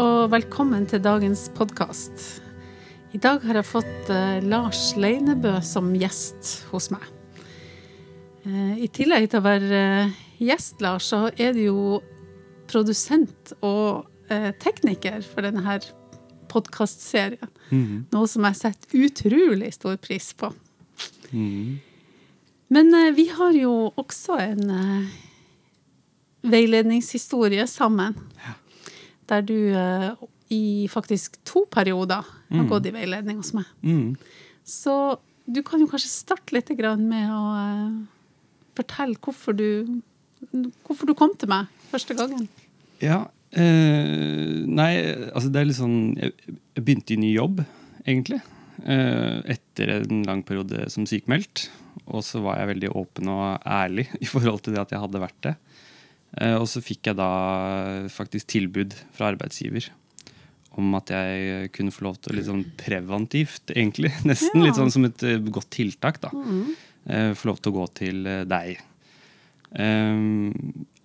Og velkommen til dagens podkast. I dag har jeg fått eh, Lars Leinebø som gjest hos meg. Eh, I tillegg til å være eh, gjest, Lars, så er du jo produsent og tekniker for denne her podkastserien. Noe som jeg setter utrolig stor pris på. Men eh, vi har jo også en veiledningshistorie sammen. Der du eh, i faktisk to perioder har gått i veiledning hos meg. Mm. Så du kan jo kanskje starte litt grann med å eh, fortelle hvorfor du, hvorfor du kom til meg første gangen. Ja. Eh, nei, altså det er litt sånn Jeg, jeg begynte i ny jobb, egentlig. Eh, etter en lang periode som sykemeldt. Og så var jeg veldig åpen og ærlig i forhold til det at jeg hadde vært det. Eh, og så fikk jeg da faktisk tilbud fra arbeidsgiver om at jeg kunne få lov til å litt sånn preventivt, egentlig. Nesten Ja. litt sånn som et eh, godt tiltak, da. mm. få lov til å gå til eh, deg. Um,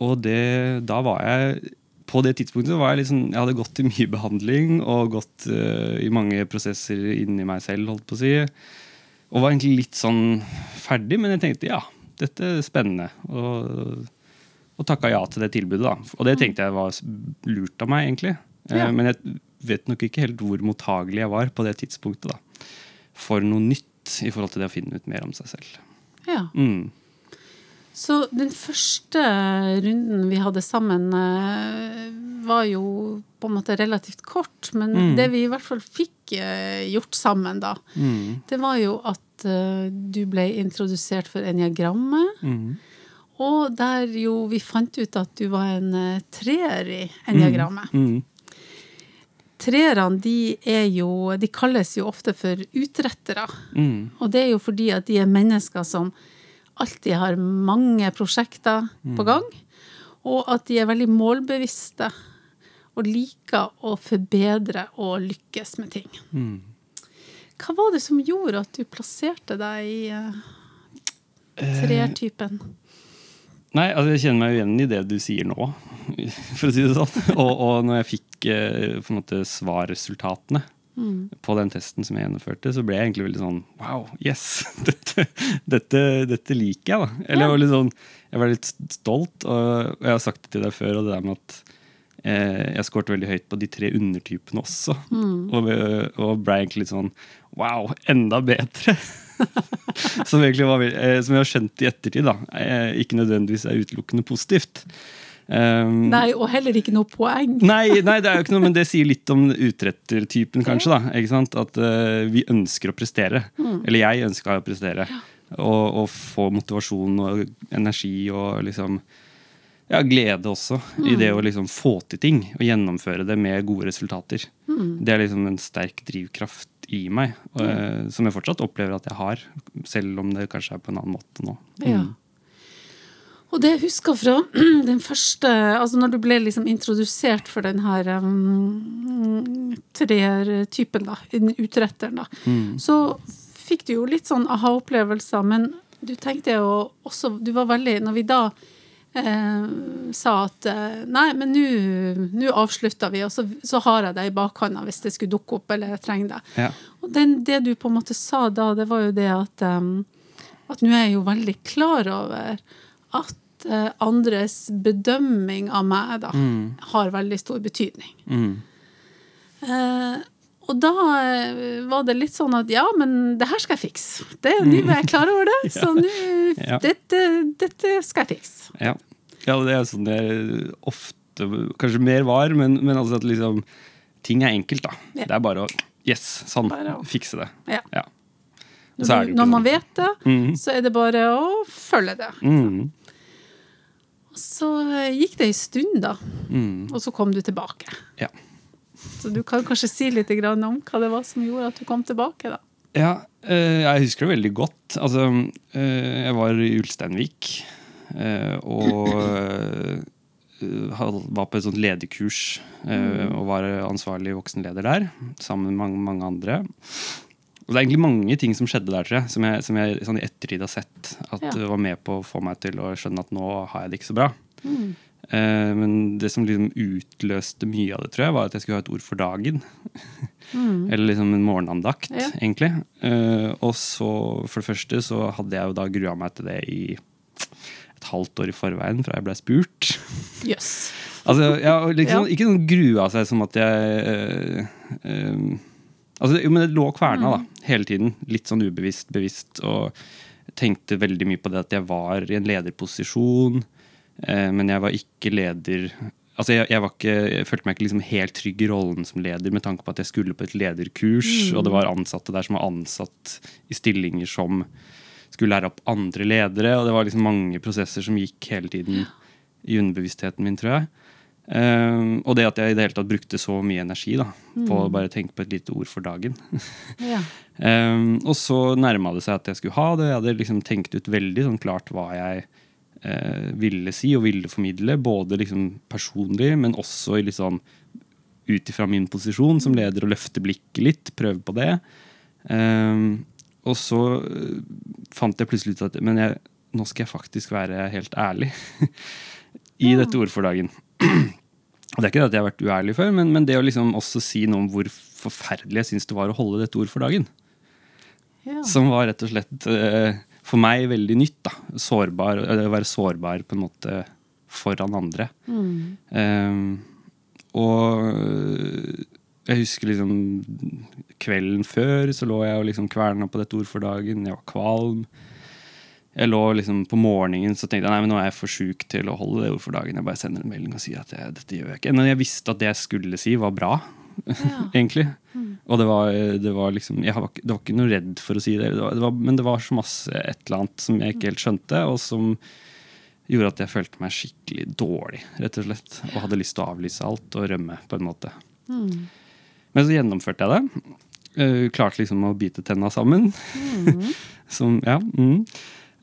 og det, da var jeg På det tidspunktet var jeg liksom Jeg hadde gått i mye behandling og gått uh, i mange prosesser inni meg selv, holdt på å si. Og var egentlig litt sånn ferdig, men jeg tenkte ja, dette er spennende. Og, og takka ja til det tilbudet, da. Og det tenkte jeg var lurt av meg, egentlig. Eh, Ja. Men jeg vet nok ikke helt hvor mottagelig jeg var på det tidspunktet. da. For noe nytt i forhold til det å finne ut mer om seg selv. Ja. Mm. Så den første runden vi hadde sammen, eh, var jo på en måte relativt kort. Men Mm. det vi i hvert fall fikk eh, gjort sammen da, Mm. det var jo at du ble introdusert for eniagrammet. Mm. Og der jo vi fant ut at du var en eh, treer i eniagrammet. Mm. Treerne de er jo De kalles jo ofte for utrettere. Mm. Og det er jo fordi at de er mennesker som alltid har mange prosjekter på gang. Og at de er veldig målbevisste og liker å forbedre og lykkes med ting. Mm. Hva var det som gjorde at du plasserte deg i uh, treertypen? Nei, altså jeg kjenner meg jo igjen i det du sier nå, for å si det sånn. Og, og når jeg fikk eh, på en måte svarresultatene på den testen som jeg gjennomførte, så ble jeg egentlig veldig sånn Wow, yes! Dette, dette, dette liker jeg, da. Eller jeg var litt sånn Jeg var litt stolt, og jeg har sagt det til deg før, og det der med at eh, jeg skåret veldig høyt på de tre undertypene også. Og, og ble egentlig litt sånn Wow, enda bedre! som, var, eh, som jeg har skjønt i ettertid, da. Eh, ikke nødvendigvis er utelukkende positivt. Um, Nei, og heller ikke noe poeng. Nei, nei, det er jo ikke noe, men det sier litt om utrettertypen, kanskje. da, ikke sant? At uh, vi ønsker å prestere. Eller jeg ønska å prestere. Og, og få motivasjon og energi og liksom ja, glede også i det å liksom få til ting og gjennomføre det med gode resultater. Det er liksom en sterk drivkraft i meg, og, mm. som jeg fortsatt opplever at jeg har, selv om det kanskje er på en annen måte nå. Ja. Og det jeg husker fra den første Altså når du ble liksom introdusert for den her um, treertypen, da, den utretteren, da, så fikk du jo litt sånn aha-opplevelser, men du tenkte jo også Du var veldig Når vi da eh, sa at eh, nei, men nå- avslutter vi, og så, så har jeg det i bakhånda hvis det skulle dukke opp eller jeg trenger det. Ja. Og den, det du på en måte sa da, det var jo det at um, at nå er jeg jo veldig klar over at uh, andres bedømming av meg da, har veldig stor betydning. Mm. Eh, og da eh, var det litt sånn at ja, men det her skal jeg fikse. Det- Nå er jeg klar over det, så nu, Ja. dette, dette skal jeg fikse. Ja. ja, det er sånn det ofte Kanskje mer var, men, men altså at liksom Ting er enkelt, da. Det er bare å Yes, sånn. Å- Fikse det. Ja. Ja. Når, er når man vet det, Mhm. så er det bare å følge det. Mm. Så gikk det en stund, da, Mm. og så kom du tilbake. Ja. Så du kan kanskje si litt om hva det var som gjorde at du kom tilbake, da. Ja, eh, jeg husker det veldig godt. Altså, eh, jeg var i Ulsteinvik eh, og var på et sånt lederkurs og var ansvarlig voksenleder der, sammen med mange, mange andre. Og det er egentlig mange ting som skjedde der, tror jeg, som jeg, som jeg sånn i ettertid har sett at Ja. det var med på å få meg til å skjønne at nå har jeg det ikke så bra. Eh, men det som liksom utløste mye av det, tror jeg, var at jeg skulle ha et ord for dagen. Eller liksom en morgenandakt, Ja. egentlig. Eh, og så, for det første, så hadde jeg jo da grua meg til det i et halvt år i forveien fra jeg ble spurt. Yes. Altså, ja, liksom. Ikke sånn grua seg som at jeg øh, øh, altså, jo, Men det lå kverna da, hele tiden. Litt sånn ubevisst, bevisst. Og tenkte veldig mye på det at jeg var i en lederposisjon. Eh, men jeg var ikke leder Altså jeg, jeg, var ikke, jeg følte meg ikke liksom helt trygg i rollen som leder med tanke på at jeg skulle på et lederkurs, og det var ansatte der som var ansatt i stillinger som skulle lære opp andre ledere, og det var liksom mange prosesser som gikk hele tiden i underbevisstheten min, tror jeg. Um, og det at jeg i det hele tatt brukte så mye energi da, på å bare tenke på et lite ord for dagen. Ja. Um, og så nærma det seg at jeg skulle ha det. Jeg hadde liksom tenkt ut veldig sånn klart hva jeg eh, ville si og ville formidle. Både liksom personlig, men også i litt sånn ut ifra min posisjon som leder, å løfte blikket litt. Prøve på det. Eh, og så eh, fant jeg plutselig ut at Men jeg, nå skal jeg faktisk være helt ærlig i dette ordfordagen. Og det er ikke det at jeg har vært uærlig før, men, men det å liksom også si noe om hvor forferdelig jeg syns det var å holde dette ord for dagen. Ja. Som var rett og slett eh, for meg veldig nytt. da, sårbar, Å være sårbar på en måte foran andre. Eh, og øh, jeg husker liksom kvelden før så lå jeg og liksom kverna på dette ord for dagen. Jeg var kvalm. Jeg lå liksom På morgenen så tenkte jeg nei, men nå er jeg for sjuk til å holde det ord for dagen. Jeg bare sender en melding og sier at jeg, dette gjør jeg ikke. Men jeg visste at det jeg skulle si, var bra. egentlig. Og det var, det var liksom Jeg var, det var ikke noe redd for å si det, det, var, det var, men det var så masse et eller annet som jeg ikke helt skjønte, og som gjorde at jeg følte meg skikkelig dårlig, rett og slett. Og hadde lyst til å avlyse alt og rømme, på en måte. Men så gjennomførte jeg det. Uh, klarte liksom å bite tenna sammen. som, ja. Mm.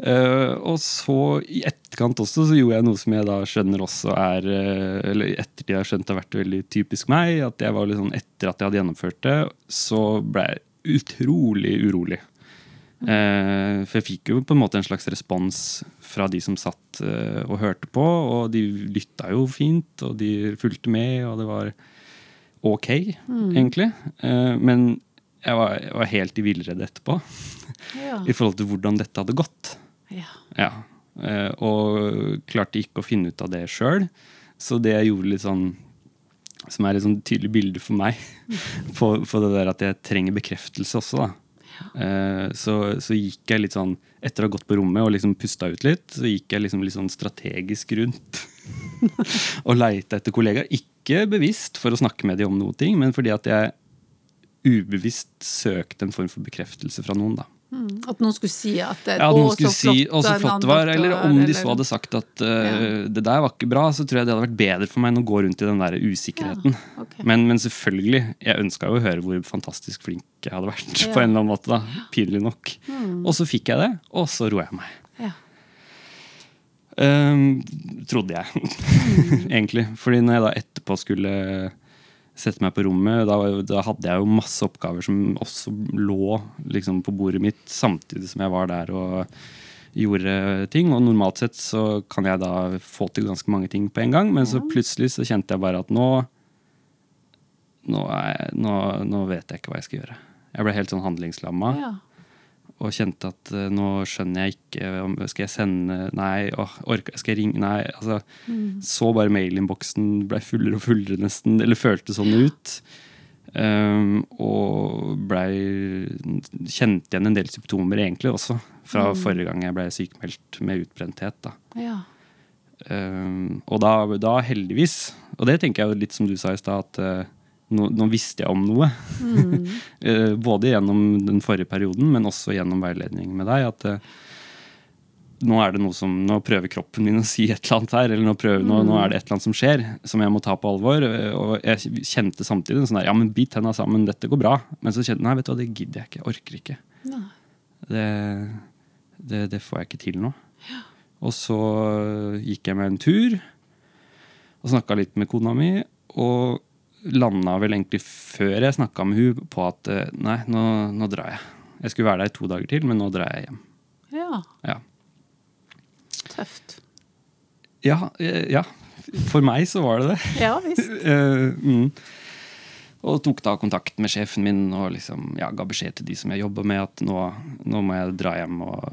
Eh, og så i etterkant også så gjorde jeg noe som jeg da skjønner også er uh, Eller etter de har skjønt har vært veldig typisk meg. At jeg var litt sånn etter at jeg hadde gjennomført det, så ble jeg utrolig urolig. Uh, for jeg fikk jo på en måte en slags respons fra de som satt og hørte på. Og de lytta jo fint, og de fulgte med, og det var ok, egentlig. Eh, men jeg var, jeg var helt i villrede etterpå Ja. i forhold til hvordan dette hadde gått. Ja. Ja. Eh, og klarte ikke å finne ut av det sjøl. Så det jeg gjorde litt sånn Som er et sånn tydelig bilde for meg på, på det der at jeg trenger bekreftelse også, da. Eh, så, så gikk jeg litt sånn Etter å ha gått på rommet og liksom pusta ut litt, så gikk jeg liksom litt sånn strategisk rundt. og leita etter kollegaer. Ikke bevisst for å snakke med dem om noe, men fordi at jeg ubevisst søkte en form for bekreftelse fra noen. da. Mm. At noen skulle si at det, Ja, at «Å, noen skulle så si å, så flott det var. Eller om de så hadde sagt at uh, det der var ikke bra, så tror jeg det hadde vært bedre for meg enn å gå rundt i den der usikkerheten. Ja, okay. Men, men selvfølgelig, jeg ønska jo å høre hvor fantastisk flink jeg hadde vært. Ja. på en eller annen måte da, Pinlig nok. Og så fikk jeg det, og så roa jeg meg. Ja. Ehm, trodde jeg, egentlig. Fordi når jeg da etterpå skulle sette meg på rommet, da, da hadde jeg jo masse oppgaver som også lå liksom, på bordet mitt samtidig som jeg var der og gjorde ting. Og normalt sett så kan jeg da få til ganske mange ting på en gang, men så plutselig så kjente jeg bare at nå nå, jeg, nå, nå vet jeg ikke hva jeg skal gjøre. Jeg ble helt sånn handlingslamma Ja. Og kjente at uh, nå skjønner jeg ikke om Skal jeg sende Nei, åh, orka, skal jeg ringe Nei. altså Så bare mailinnboksen ble fullere og fullere, nesten. Eller føltes sånn ut. Um, og blei Kjente igjen en del symptomer, egentlig, også. Fra forrige gang jeg ble sykemeldt med utbrenthet. da. Ja. Um, og da, da heldigvis, og det tenker jeg jo litt som du sa i stad, at eh, nå, nå visste jeg om noe. Mm. både gjennom den forrige perioden, men også gjennom veiledning med deg. At eh, nå er det noe som, nå prøver kroppen min å si et eller annet her, eller nå, prøver, nå, nå er det et eller annet som skjer, som jeg må ta på alvor. eh, Og jeg kjente samtidig sånn der, ja, men bit tenna sammen, dette går bra. Men så kjente jeg nei, vet du hva, det gidder jeg ikke, jeg orker ikke. Det, det, det får jeg ikke til nå. Og så gikk jeg med en tur og snakka litt med kona mi. Og landa vel egentlig før jeg snakka med hun på at eh, nei, nå, nå drar jeg. Jeg skulle være der i to dager til, men nå drar jeg hjem. ja. Ja, Tøft. ja, eh, ja For meg så var det det. Ja visst. Eh, mm. Og tok da kontakt med sjefen min og liksom, ja, ga beskjed til de som jeg jobber med, at nå, nå må jeg dra hjem og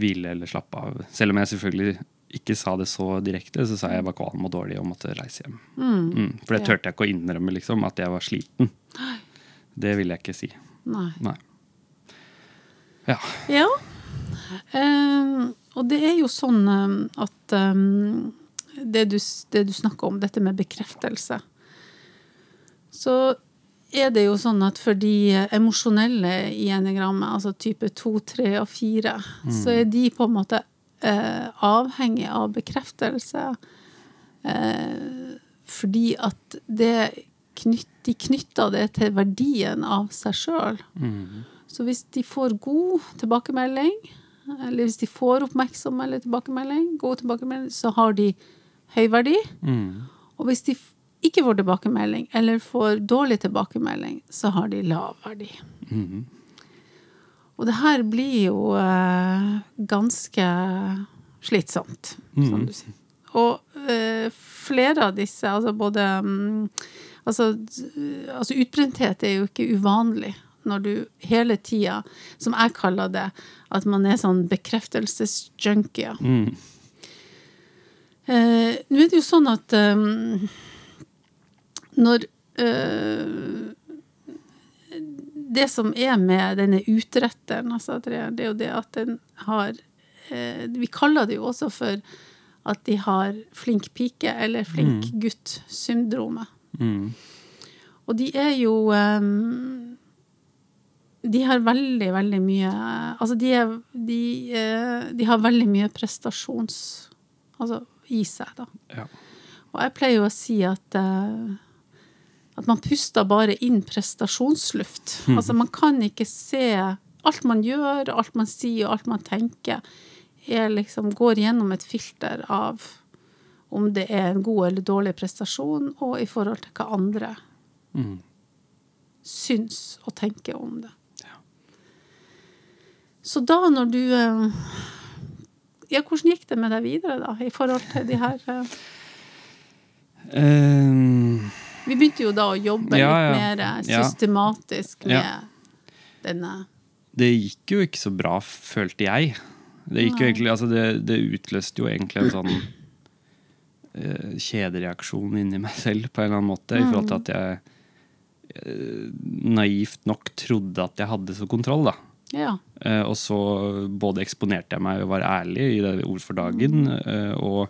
hvile eller slappe av. Selv om jeg selvfølgelig ikke sa det så direkte, så sa jeg jeg var kvalm og dårlig og måtte reise hjem. Mm, for det turte jeg ikke å innrømme, liksom, at jeg var sliten. Det ville jeg ikke si. Nei. Nei. Ja. Ja. Ehm, og det er jo sånn ehm, at um, det, du, det du snakker om, dette med bekreftelse Så er det jo sånn at for de emosjonelle i enegrammet, altså type 2, 3 og 4, så er de på en måte eh, avhengig av bekreftelse. Eh, fordi at det knytt, de knytter det til verdien av seg sjøl. Så hvis de får god tilbakemelding, eller hvis de får oppmerksom eller tilbakemelding, god tilbakemelding, så har de høy verdi. Mm. Og hvis de ikke får tilbakemelding, eller får dårlig tilbakemelding, så har de lav verdi. Mhm. Og det her blir jo eh, ganske slitsomt, som du sier. Og eh, flere av disse, altså både mm, altså, altså utbrenthet er jo ikke uvanlig når du hele tida, som jeg kaller det, at man er sånn bekreftelsesjunkie. Mm. Eh, Nå er det jo sånn at eh, når eh, Det som er med denne utretteren, altså, det er jo det at den har eh, Vi kaller det jo også for at de har flink pike eller flink gutt-syndromet. Mm. Og de er jo eh, De har veldig, veldig mye Altså, de, er, de, eh, de har veldig mye prestasjons... Altså i seg, da. Ja. Og jeg pleier jo å si at eh, at man puster bare inn prestasjonsluft. Altså man kan ikke se Alt man gjør, alt man sier alt man tenker, er liksom, går gjennom et filter av om det er en god eller dårlig prestasjon, og i forhold til hva andre Mm. syns og tenker om det. Så da når du eh, Ja, hvordan gikk det med deg videre, da, i forhold til de her Eh, Vi begynte jo da å jobbe Ja, litt mer eh, Ja. systematisk med denne det gikk jo ikke så bra, følte jeg. Det, egentlig, altså det, det utløste jo egentlig en sånn uh, kjedereaksjon inni meg selv, på en eller annen måte, i forhold til at jeg uh, naivt nok trodde at jeg hadde så kontroll, da. Ja. Uh, og så både eksponerte jeg meg og var ærlig i det ord for dagen, eh, og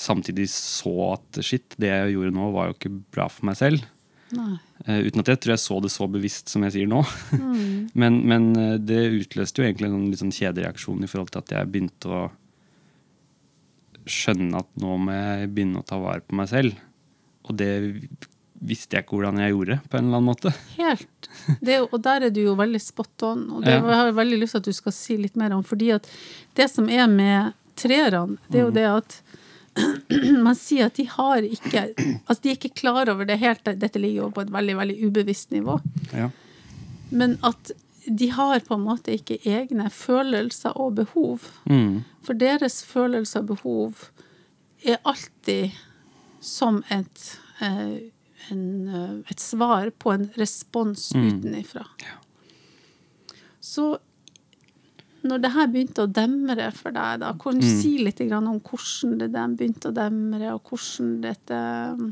samtidig så at shit, det jeg gjorde nå, var jo ikke bra for meg selv. Eh, uten at jeg tror jeg så det så bevisst som jeg sier nå. men, men eh, det utløste jo egentlig en litt sånn kjedereaksjon i forhold til at jeg begynte å skjønne at nå må jeg begynne å ta vare på meg selv. Og det visste jeg ikke hvordan jeg gjorde, på en eller annen måte. Helt. Det, og der er du jo veldig spot on, og det Ja. har jeg veldig lyst til at du skal si litt mer om. fordi at det som er med treerne, det er jo det at man sier at de har ikke Altså, de er ikke klar over det helt. Dette ligger jo på et veldig, veldig ubevisst nivå. Ja. Men at de har på en måte ikke egne følelser og behov. Mm. For deres følelser og behov er alltid som et, eh, en, eh, et svar på en respons utenifra. Så når det her begynte å demre for deg, da, kan du si litt om hvordan det begynte å demre, og hvordan dette mm,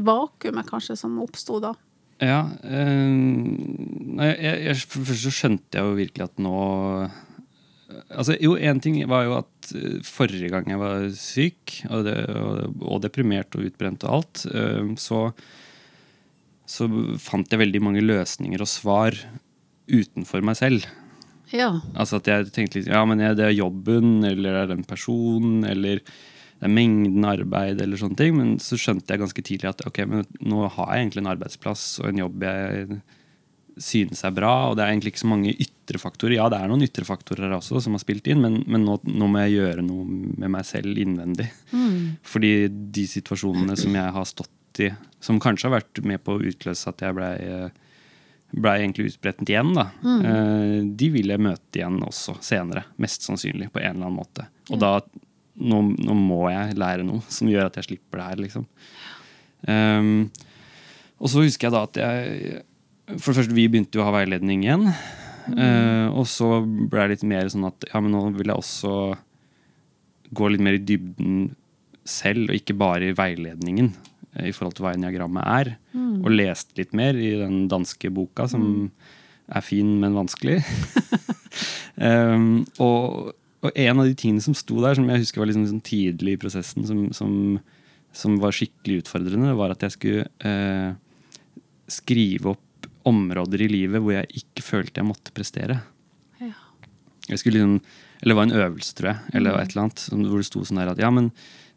vakuumet kanskje som oppsto da? Ja. Øh, jeg, jeg, for det første så skjønte jeg jo virkelig at nå Altså, jo, én ting var jo at eh, forrige gang jeg var syk, og, det, og, og deprimert og utbrent og alt, øh, så, så fant jeg veldig mange løsninger og svar utenfor meg selv. Ja. Altså at jeg tenkte litt Ja, men er det er jobben, eller er det en person, eller det er mengden arbeid, eller sånne ting. Men så skjønte jeg ganske tidlig at ok, men nå har jeg egentlig en arbeidsplass og en jobb jeg synes er bra, og det er egentlig ikke så mange ytre faktorer. Ja, det er noen ytre faktorer også som har spilt inn, men, men nå, nå må jeg gjøre noe med meg selv innvendig. Fordi de situasjonene som jeg har stått i, som kanskje har vært med på å utløse at jeg blei ble egentlig utbredt igjen, da. Eh, de vil jeg møte igjen også senere. Mest sannsynlig, på en eller annen måte. Og da nå, nå må jeg lære noe som gjør at jeg slipper det her, liksom. Um, og så husker jeg da at jeg For det første, vi begynte jo å ha veiledning igjen. Uh, og så ble det litt mer sånn at ja, men nå vil jeg også gå litt mer i dybden selv, og ikke bare i veiledningen i forhold til hva eniagrammet er. Mm. Og lest litt mer i den danske boka, som er fin, men vanskelig. um, og, og en av de tingene som sto der, som jeg husker var liksom, liksom tidlig i prosessen, som, som, som, var skikkelig utfordrende, var at jeg skulle uh, skrive opp områder i livet hvor jeg ikke følte jeg måtte prestere. Ja. Jeg skulle liksom, eller det var en øvelse, tror jeg, eller et eller annet, hvor det sto sånn her at ja, men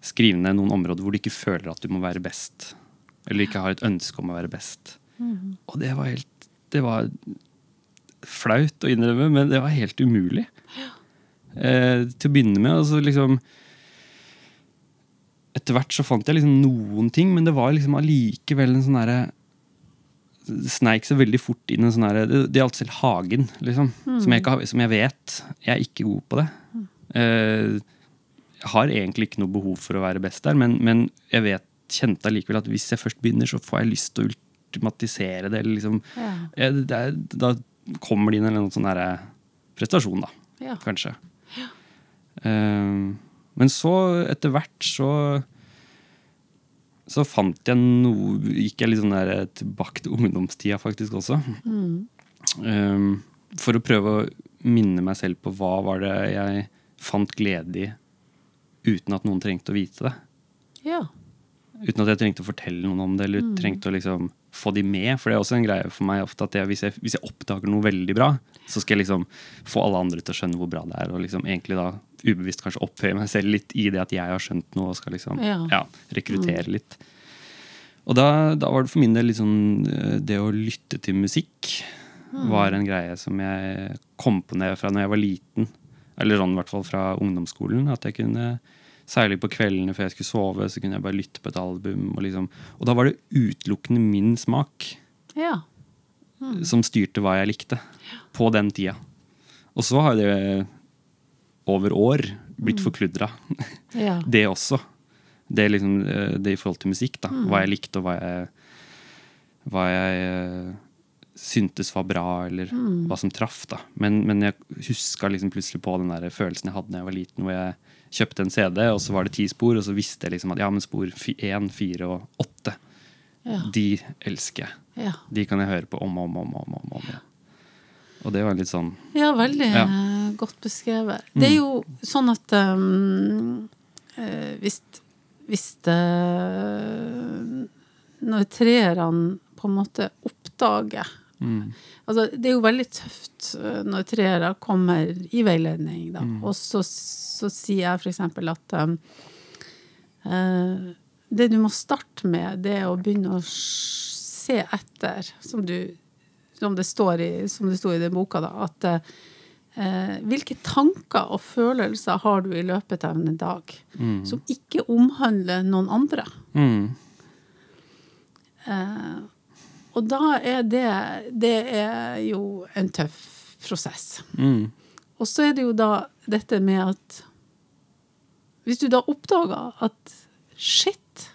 skriv ned noen områder hvor du ikke føler at du må være best. Eller ikke har et ønske om å være best. Og det var helt Det var flaut å innrømme, men det var helt umulig. Eh, til å begynne med. Altså liksom Etter hvert så fant jeg liksom noen ting, men det var liksom allikevel en sånn herre det sneik seg veldig fort inn en sånn her Det, gjaldt selv hagen, liksom. Som, jeg ikke som jeg vet jeg er ikke god på det. Eh, jeg har egentlig ikke noe behov for å være best der, men, men jeg vet, kjente allikevel at hvis jeg først begynner, så får jeg lyst til å ultimatisere det. Eller liksom, Ja. jeg, det er, da kommer det inn en eller annen sånn derre prestasjon, da. Ja. Kanskje. Eh, men så, etter hvert, så så fant jeg noe Gikk jeg litt sånn der tilbake til ungdomstida faktisk også. Um, for å prøve å minne meg selv på hva var det jeg fant glede i uten at noen trengte å vite det. ja. Uten at jeg trengte å fortelle noen om det, eller trengte å liksom få de med. For det er også en greie for meg ofte at jeg, hvis, jeg, hvis jeg oppdager noe veldig bra, så skal jeg liksom få alle andre til å skjønne hvor bra det er, og liksom egentlig da ubevisst kanskje opphøye meg selv litt i det at jeg har skjønt noe og skal liksom Ja. ja, rekruttere litt. Og da, da var det for min del eh, Det å lytte til musikk var en greie som jeg kom på ned fra når jeg var liten. Eller sånn i hvert fall fra ungdomsskolen. At jeg kunne Særlig på kveldene før jeg skulle sove, så kunne jeg bare lytte på et album. Og, liksom, og da var det utelukkende min smak Ja. som styrte hva jeg likte på den tida. Og så har det over år blitt forkludra, ja. det også. Det, liksom, eh, det i forhold til musikk, da. Hva jeg likte, og hva jeg, hva jeg eh, syntes var bra, eller hva som traff. da. Men, men jeg huska liksom plutselig på den der følelsen jeg hadde da jeg var liten, hvor jeg kjøpte en CD, og så var det ti spor, og så visste jeg liksom at ja, men spor én, fire og åtte, Ja. de elsker jeg. Ja. De kan jeg høre på om og om, om, om, om, om igjen. Og det var litt sånn Ja, veldig Ja. eh, godt beskrevet. Det er jo sånn at um, hvis, hvis det, Når treerne på en måte oppdager altså, Det er jo veldig tøft eh, når treere kommer i veiledning, da. Og så, så sier jeg eksempel at um, uh, det du må starte med, det er å begynne å se etter, som du som det står i, som det står i den boka, da, at uh, hvilke tanker og følelser har du i løpet av en dag som ikke omhandler noen andre? mm, Eh, og da er det Det er jo en tøff prosess. mm, Og så er det jo da dette med at Hvis du da oppdager at shit,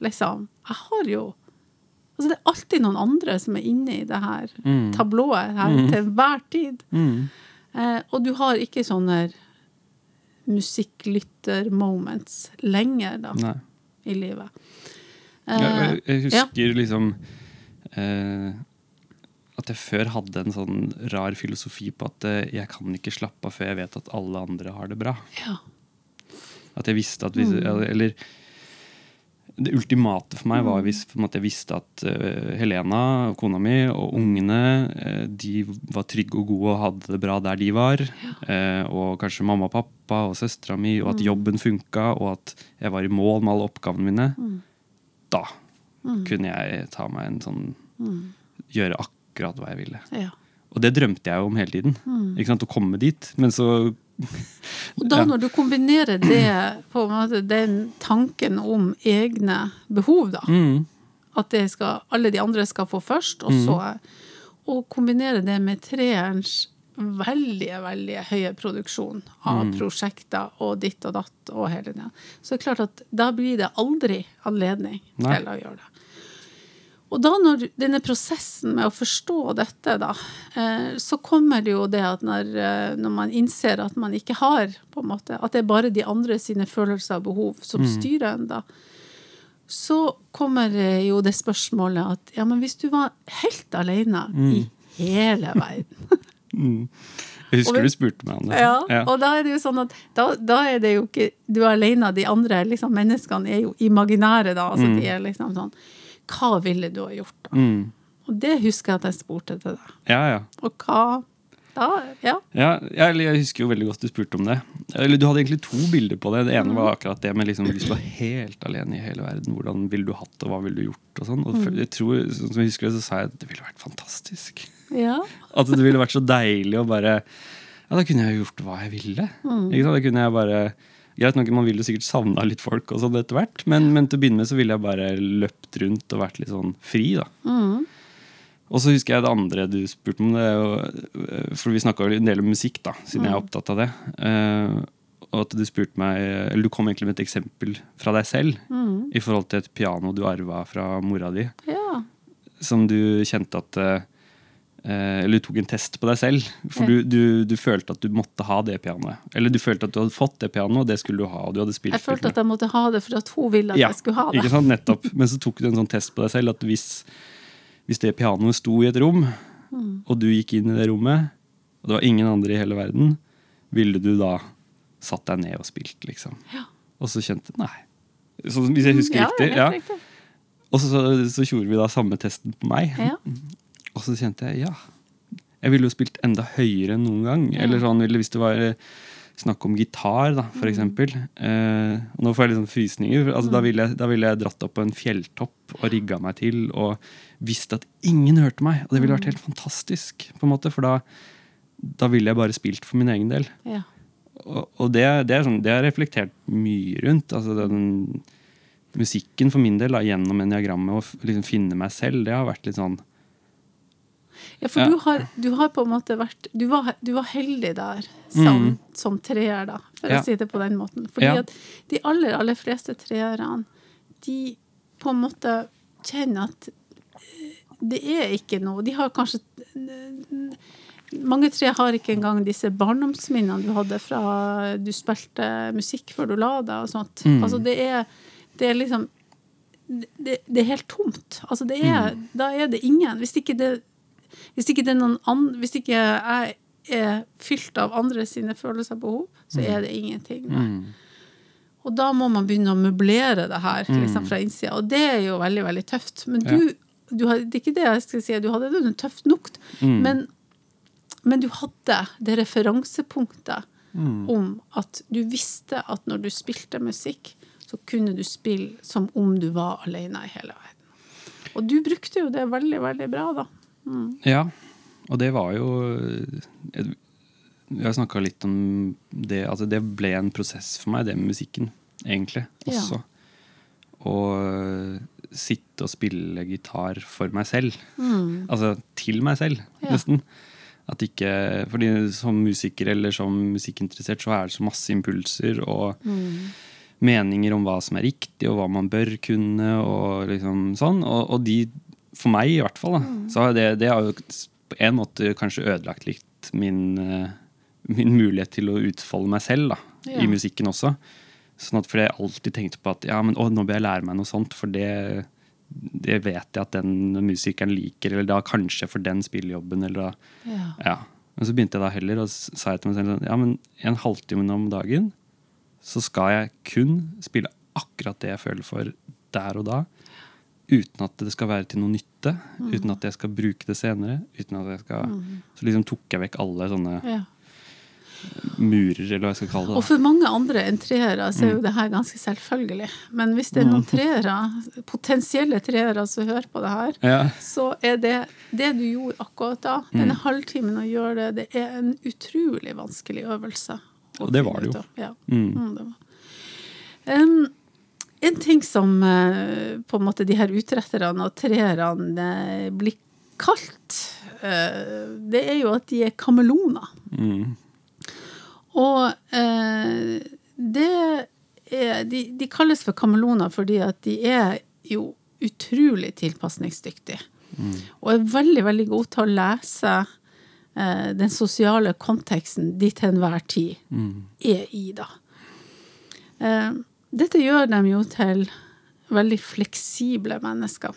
liksom Jeg har jo Altså det er alltid noen andre som er inne i det her tablået her til enhver tid. mm. Eh, og du har ikke sånne musikklytter-moments lenger da, Nei. i livet. Jeg, jeg, jeg husker ja. liksom eh, at jeg før hadde en sånn rar filosofi på at eh, jeg kan ikke slappe av før jeg vet at alle andre har det bra. Ja. At jeg visste at hvis, Mm. Eller det ultimate for meg var hvis en måte, jeg visste at uh, Helena, kona mi, og ungene uh, de var trygge og gode og hadde det bra der de var. Eh, og kanskje mamma og pappa og søstera mi, og Mm. at jobben funka, og at jeg var i mål med alle oppgavene mine. Mm. Da kunne jeg ta meg en sånn Gjøre akkurat hva jeg ville. ja. Og det drømte jeg om hele tiden. Mm. Ikke sant, Å komme dit. Men så Og da når du kombinerer det, på en måte, den tanken om egne behov, da, mm, at det skal, alle de andre skal få først, og så og kombinere det med treerens veldig, veldig høye produksjon av Mm. prosjekter og ditt og datt og hele det. Så det er klart at da blir det aldri anledning Nei. til å gjøre det. Og da når denne prosessen med å forstå dette, da, eh, så kommer det jo det at når, eh, når man innser at man ikke har på en måte, At det er bare de andre sine følelser og behov som styrer en, da. Så kommer eh, jo det spørsmålet at ja, men hvis du var helt alene i hele verden Jeg husker vi- du spurte meg om det. ja, Og da er det jo sånn at da, da er det jo ikke du er alene, de andre liksom, menneskene er jo imaginære, da. Altså, De er liksom sånn Hva ville du ha gjort, da? Mm. Og det husker jeg at jeg spurte til deg. Ja, ja. Og hva da? Ja. Ja, jeg, jeg husker jo veldig godt du spurte om det. Eller Du hadde egentlig to bilder på det. Det ene var akkurat det med liksom, hvis du var helt alene i hele verden, hvordan ville du hatt det, og hva ville du gjort? og sånn. Og for- jeg tror, sånn som jeg husker det, så sa jeg at det ville vært fantastisk. ja. At det ville vært så deilig å bare Ja, da kunne jeg jo gjort hva jeg ville. Ikke sant? Da kunne jeg bare Greit nok, Man ville jo sikkert savna litt folk, og sånn etter hvert, men, men til å begynne med så ville jeg bare løpt rundt og vært litt sånn fri. da. Og så husker jeg det andre du spurte om. det, For vi snakka en del om musikk, da, siden jeg er opptatt av det. Eh, og at du spurte meg Eller du kom egentlig med et eksempel fra deg selv i forhold til et piano du arva fra mora di, ja. som du kjente at eh, Eller du tok en test på deg selv. For du, du, du følte at du måtte ha det pianoet. Eller du følte at du hadde fått det pianoet, og det skulle du ha. og du hadde spilt Jeg følte at jeg måtte ha det for at hun ville at jeg skulle ha det. ikke sant, nettopp. Men så tok du en sånn test på deg selv at hvis, hvis det pianoet sto i et rom, Mm. og du gikk inn i det rommet, og det var ingen andre i hele verden, ville du da satt deg ned og spilt, liksom? Ja. Og så kjente Nei. Så, hvis jeg husker Ja, riktig. Ja. riktig. Og så, så gjorde vi da samme testen på meg. Ja. Og så kjente jeg ja. Jeg ville jo spilt enda høyere enn noen gang. Ja. Eller sånn, hvis det var eh, snakk om gitar, da, for Mm. eksempel. Eh, og nå får jeg litt sånn frysninger. Altså, mm. da, ville jeg, da ville jeg dratt opp på en fjelltopp og rigga meg til og visst at ingen hørte meg. Og det ville vært Mm. helt fantastisk, på en måte, for da, da ville jeg bare spilt for min egen del. Ja. Og, og det, det, er sånn, det har jeg reflektert mye rundt. altså den Musikken for min del, da, gjennom eniagrammet, og liksom finne meg selv, det har vært litt sånn Ja, for Ja. Du, har, du har på en måte vært Du var, du var heldig der som, Mm. som treer, da, for Ja. å si det på den måten. Fordi Ja. at de aller, aller fleste treerne, de på en måte kjenner at eh, det er ikke noe De har kanskje Mange tre har ikke engang disse barndomsminnene du hadde fra du spilte musikk før du la deg og sånt. Mm. Altså det er, det er liksom det, det er helt tomt. Altså det er, Mm. Da er det ingen. Hvis ikke det, hvis ikke det er noen an, hvis ikke jeg er fylt av andre sine følelser og behov, så er det ingenting mm. Og da må man begynne å møblere det her liksom, fra innsida. Og det er jo veldig veldig tøft. Men du, du hadde, det er ikke det jeg skal si, du hadde det tøft nok. Mm. Men, men du hadde det referansepunktet om at du visste at når du spilte musikk, så kunne du spille som om du var alene i hele verden. Og du brukte jo det veldig, veldig bra, da. Ja, og det var jo jeg- Vi har snakka litt om det. Altså det ble en prosess for meg, det med musikken, egentlig. Ja. Og Å sitte og spille gitar for meg selv. Altså til meg selv, Mm. Ja. nesten. At ikke, fordi Som musiker eller som musikkinteressert så er det så masse impulser og Mm. meninger om hva som er riktig, og hva man bør kunne. Og liksom sånn. Og, og de, for meg i hvert fall, da, Mm. så har det, det har jo på en måte kanskje ødelagt litt min, eh, min mulighet til å utfolde meg selv da, Ja. i musikken også. Sånn at for jeg alltid tenkte på at ja, men, å, nå bør jeg lære meg noe sånt, for det, det vet jeg at den musikeren liker, eller da kanskje for den spillejobben, eller da Ja. ja. Men så begynte jeg da heller, og sa jeg til meg selv ja, men en halvtime om dagen så skal jeg kun spille akkurat det jeg føler for der og da. Uten at det skal være til noe nytte. Uten at jeg skal bruke det senere. Uten at jeg skal, Så liksom tok jeg vekk alle sånne Ja. murer, eller hva jeg skal kalle det. Og for mange andre enn treere så er Mm. jo det her ganske selvfølgelig. Men hvis det er noen treere, potensielle treere som hører på det her, Ja. så er det det du gjorde akkurat da, Mm. denne halvtimen å gjøre det, det er en utrolig vanskelig øvelse. Og det var det jo. Ja. Mm. Mm, det var. Um, en ting som eh, på en måte de her utretterne og treerne eh, blir kalt, eh, det er jo at de er kameleoner. Mm. Og det er de, de kalles for kameleoner fordi at de er jo utrolig tilpasningsdyktige. Og er veldig, veldig gode til å lese den sosiale konteksten de til enhver tid er i, da. Dette gjør dem jo til veldig fleksible mennesker.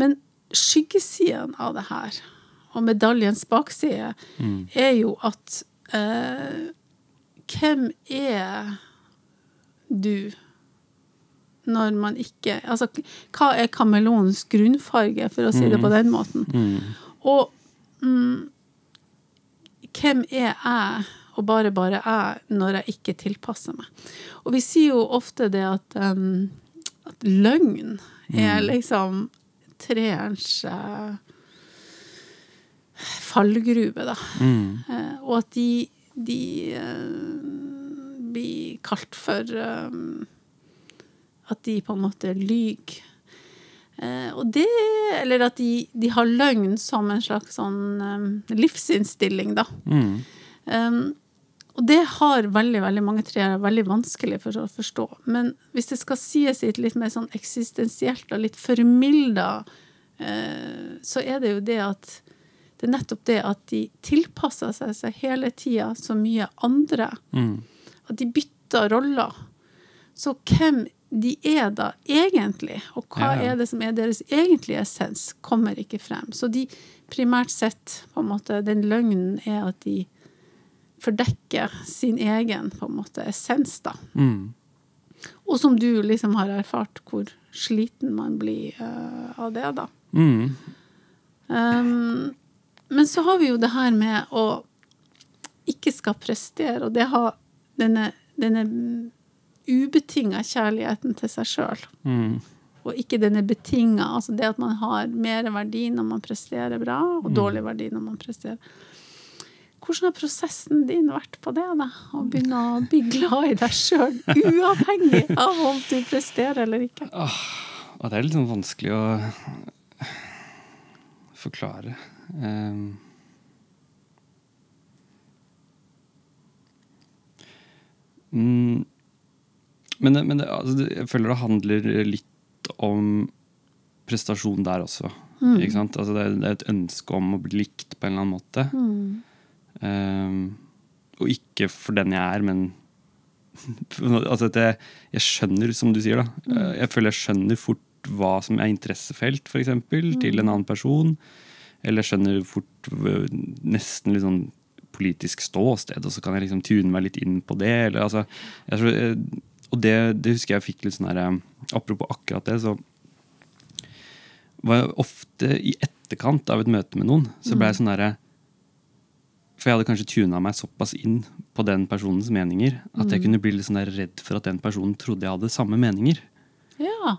Men skyggesiden av det her, og medaljens bakside, er jo at eh, hvem er du når man ikke Altså, hva er kameleonens grunnfarge, for å si det på den måten? Og mm, hvem er jeg, og bare bare jeg, når jeg ikke tilpasser meg? Og vi sier jo ofte det at, um, at løgn er liksom treerens uh, fallgruve, da. Eh, og at de, de uh, blir kalt for eh, At de på en måte lyver. Og det Eller at de, de har løgn som en slags sånn um, livsinnstilling, da. Mm. Um, og det har veldig veldig mange treere veldig vanskelig for å forstå. Men hvis det skal sies i et litt mer sånn eksistensielt og litt formilda, eh, så er det jo det at det er nettopp det at de tilpasser seg, seg hele tida så mye andre. Mm. At de bytter roller. Så hvem de er da egentlig, og hva Ja, er det som er deres egentlige essens, kommer ikke frem. Så de primært sett, på en måte, den løgnen er at de fordekker sin egen på en måte essens, da. Mm. Og som du liksom har erfart, hvor sliten man blir uh, av det, da. Mm. Um, men så har vi jo det her med å ikke skal prestere, og det har denne, denne ubetinga kjærligheten til seg sjøl. Mm. Og ikke denne betinga, altså det at man har mer verdi når man presterer bra, og dårlig verdi når man presterer. Hvordan har prosessen din vært på det, da? Å begynne å bli glad i deg sjøl, uavhengig av om du presterer eller ikke? Og det er litt sånn vanskelig å forklare. Um, mm, men men det, altså, det, jeg føler det handler litt om prestasjon der også. Sant? Altså, det, er- det er et ønske om å bli likt på en eller annen måte. Um, og ikke for den jeg er, men altså at jeg, jeg skjønner, som du sier, da. Eh, Jeg føler jeg skjønner fort hva som er interessefelt, f.eks., eksempel til en annen person. Eller jeg skjønner fort nesten litt sånn politisk ståsted, og så kan jeg liksom tune meg litt inn på det. Eller, altså, jeg eh, og det, det husker jeg fikk litt sånn her eh, Apropos akkurat det, så var jeg ofte i etterkant av et møte med noen, så ble jeg sånn derre For jeg hadde kanskje tuna meg såpass inn på den personens meninger at jeg kunne bli litt sånn der redd for at den personen trodde jeg hadde samme meninger. Ja.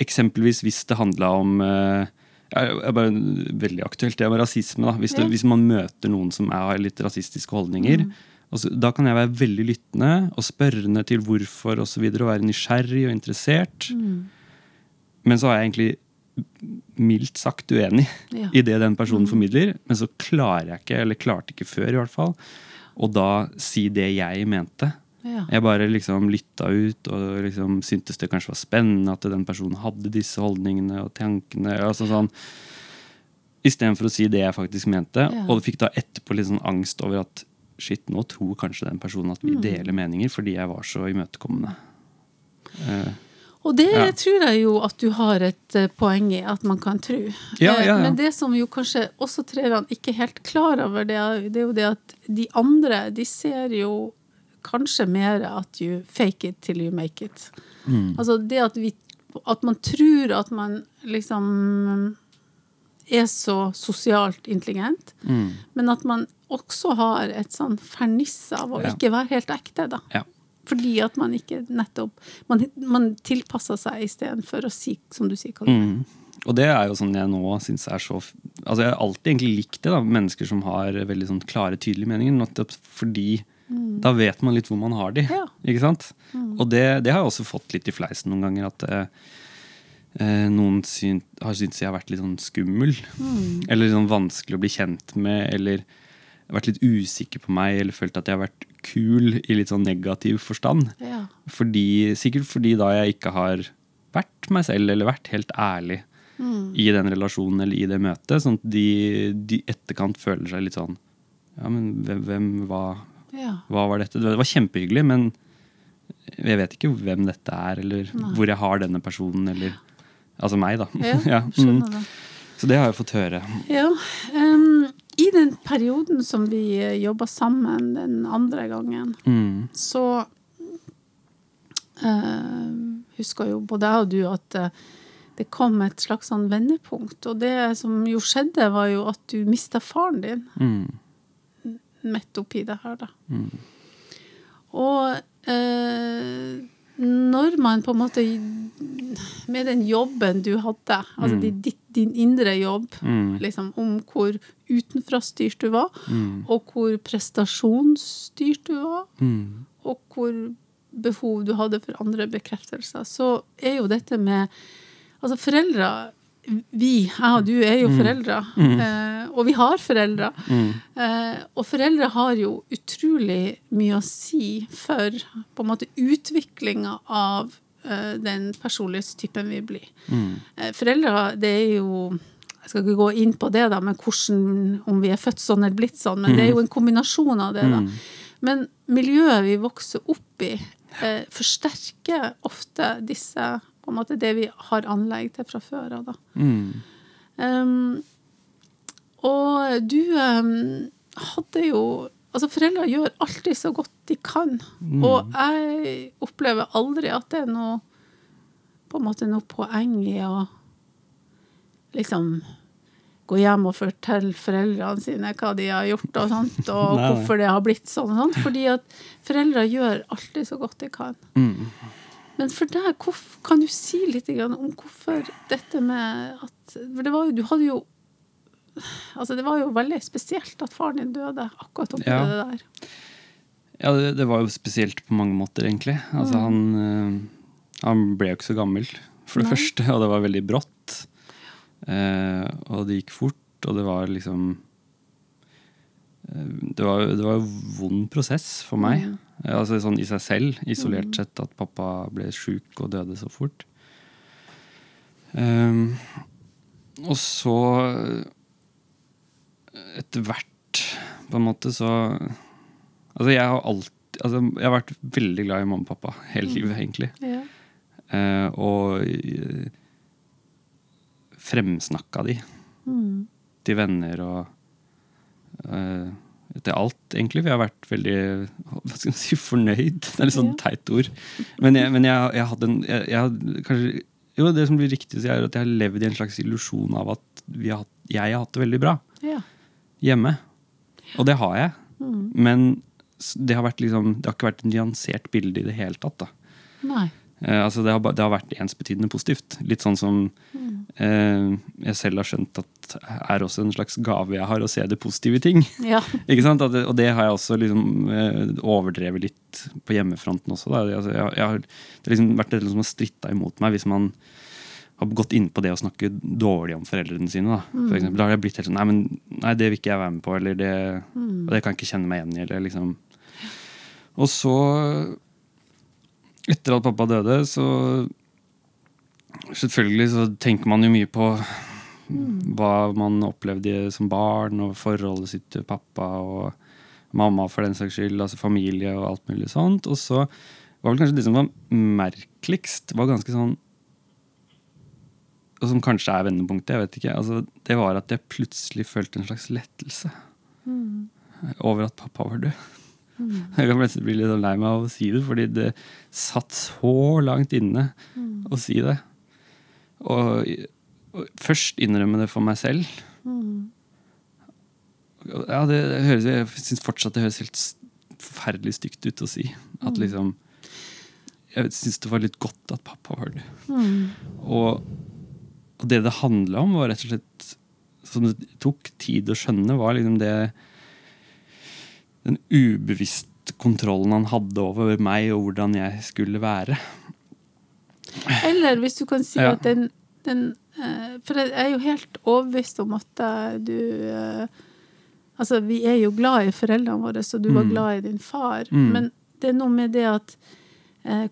Eksempelvis hvis det handla om uh, er er bare veldig aktuelt, det med rasisme. da. Hvis, det, Ja. hvis man møter noen som er, har litt rasistiske holdninger, altså, da kan jeg være veldig lyttende og spørrende til hvorfor osv. Og, så videre, og være nysgjerrig og interessert. Men så har jeg egentlig mildt sagt uenig Ja. i det den personen formidler. Men så klarer jeg ikke, eller klarte ikke før i hvert fall, å da si det jeg mente. ja. Jeg bare liksom lytta ut og liksom syntes det kanskje var spennende at den personen hadde disse holdningene og tankene. Altså sånn, Istedenfor å si det jeg faktisk mente. Ja. Og fikk da etterpå litt sånn angst over at shit, nå tror kanskje den personen at vi Mm. deler meninger fordi jeg var så imøtekommende. Eh, Og det Ja. tror jeg jo at du har et eh, poeng i, at man kan tro. Ja, Eh, ja, ja. Men det som jo kanskje også trærne ikke er helt klar over, det er, det er jo det at de andre, de ser jo kanskje mer at you fake it till you make it. Mm. Altså det at vi At man tror at man liksom er så sosialt intelligent, mm, men at man også har et sånn ferniss av å ikke være helt ekte, da. ja. Fordi at man ikke nettopp Man, man tilpasser seg istedenfor å si, som du sier, Mm. Og det er jo sånn jeg nå syns er så Altså Jeg har alltid egentlig likt det, da mennesker som har veldig sånn klare, tydelige meninger. Nettopp fordi da vet man litt hvor man har de. Ja. Ikke sant? Og det, det har jeg også fått litt i fleisen noen ganger. At eh, eh, noen syn, har syntes jeg har vært litt sånn skummel. Eller sånn vanskelig å bli kjent med, eller vært litt usikker på meg, eller følt at jeg har vært kul i litt sånn negativ forstand. Ja. Fordi, sikkert fordi da jeg ikke har vært meg selv, eller vært helt ærlig i den relasjonen eller i det møtet. Sånn at de, de etterkant føler seg litt sånn Ja, men hvem, hvem hva, Ja. hva var dette? Det var kjempehyggelig, men jeg vet ikke hvem dette er, eller Nei. hvor jeg har denne personen, eller Altså meg, da. Ja, mm. det. Så det har jeg fått høre. Ja. em, I den perioden som vi jobba sammen den andre gangen, Mm. så uh, husker jo både jeg og du at eh, det kom et slags sånn vendepunkt. Og det som jo skjedde, var jo at du mista faren din Mm. midt oppi det her, da. Mm. Og uh, når man på en måte Med den jobben du hadde, altså Mm. ditt- din indre jobb, Mm. liksom om hvor utenfrastyrt du var, Mm. og hvor prestasjonsstyrt du var, Mm. og hvor behov du hadde for andre bekreftelser, så er jo dette med Altså, foreldre Vi, jeg og du, er jo foreldre. Eh, og vi har foreldre. Mm. Eh, og foreldre har jo utrolig mye å si for på en måte utviklinga av den personlighetstypen vi blir. Mm. Eh, foreldre, det er jo Jeg skal ikke gå inn på det, da, men hvordan, om vi er født sånn eller blitt sånn, men det er jo en kombinasjon av det. da. Men miljøet vi vokser opp i, eh, forsterker ofte disse på en måte det vi har anlegg til fra før av. da. Mm. Um, og du um, hadde jo Altså, foreldre gjør alltid så godt de kan. Og jeg opplever aldri at det er noe på en måte noe poeng i å liksom gå hjem og fortelle foreldrene sine hva de har gjort, og sånt, og Nei, hvorfor det har blitt sånn. og sånt, Fordi at foreldre gjør alltid så godt de kan. Mm. Men for deg, kan du si litt om hvorfor dette med at For det var du hadde jo Altså, det var jo veldig spesielt at faren din døde akkurat oppi Ja. det der. Ja, det, det var jo spesielt på mange måter, egentlig. Altså, han, eh, han ble jo ikke så gammel, for det Nei. første, og det var veldig brått. Eh, og det gikk fort, og det var liksom eh, det var, det var en vond prosess for meg. Mm. Altså sånn i seg selv, isolert sett, at pappa ble sjuk og døde så fort. Um, og så etter hvert, på en måte, så Altså, jeg har alltid altså, Jeg har vært veldig glad i mamma og pappa hele livet, egentlig. Ja. Uh, og uh, fremsnakka de Mm. til venner og uh, til alt, egentlig. Jeg har vært veldig hva skal man si, fornøyd. Det er litt sånn Ja. teit ord. Men jeg, men jeg, jeg hadde en jeg, jeg kanskje, Jo, det som blir riktig å si, er at jeg har levd i en slags illusjon av at vi har, jeg har hatt det veldig bra ja. Hjemme. Og det har jeg. Mm. Men det har, vært liksom, det har ikke vært et nyansert bilde i det hele tatt. da. Nei. Eh, altså det, har, det har vært ensbetydende positivt. Litt sånn som eh, jeg selv har skjønt at er også en slags gave jeg har, å se det positive i ting. Ja. Ikke sant? At og det har jeg også liksom, eh, overdrevet litt på hjemmefronten også. Da. Altså, jeg, jeg har, det har liksom vært det som har stritta imot meg hvis man har gått inn på det å snakke dårlig om foreldrene sine. Da, for eksempel. da har jeg blitt helt sånn nei, men, nei, det vil ikke jeg være med på. Eller det, og det kan jeg ikke kjenne meg igjen i. Eller liksom. Og så, etter at pappa døde, så Selvfølgelig så tenker man jo mye på hva man opplevde som barn, og forholdet sitt til pappa og mamma for den saks skyld, altså familie og alt mulig sånt. Og så var vel kanskje det som var merkeligst, var ganske sånn Og som kanskje er vendepunktet, jeg vet ikke. Altså, det var at jeg plutselig følte en slags lettelse over at pappa var død. Jeg kan plutselig bli litt sånn lei meg av å si det, fordi det satt så langt inne å si det. Og, og først innrømme det for meg selv. Ja, det høres, Jeg syns fortsatt det høres helt forferdelig stygt ut å si. At liksom Jeg syns det var litt godt at pappa var død. Mm. Og, og det det handla om, var rett og slett Som det tok tid å skjønne, var liksom det Den ubevisste kontrollen han hadde over meg og hvordan jeg skulle være. Eller hvis du kan si Ja. at den den eh, For jeg er jo helt overbevist om at du eh, Altså, vi er jo glad i foreldrene våre, så du var Mm. glad i din far. Mm. Men det er noe med det at eh,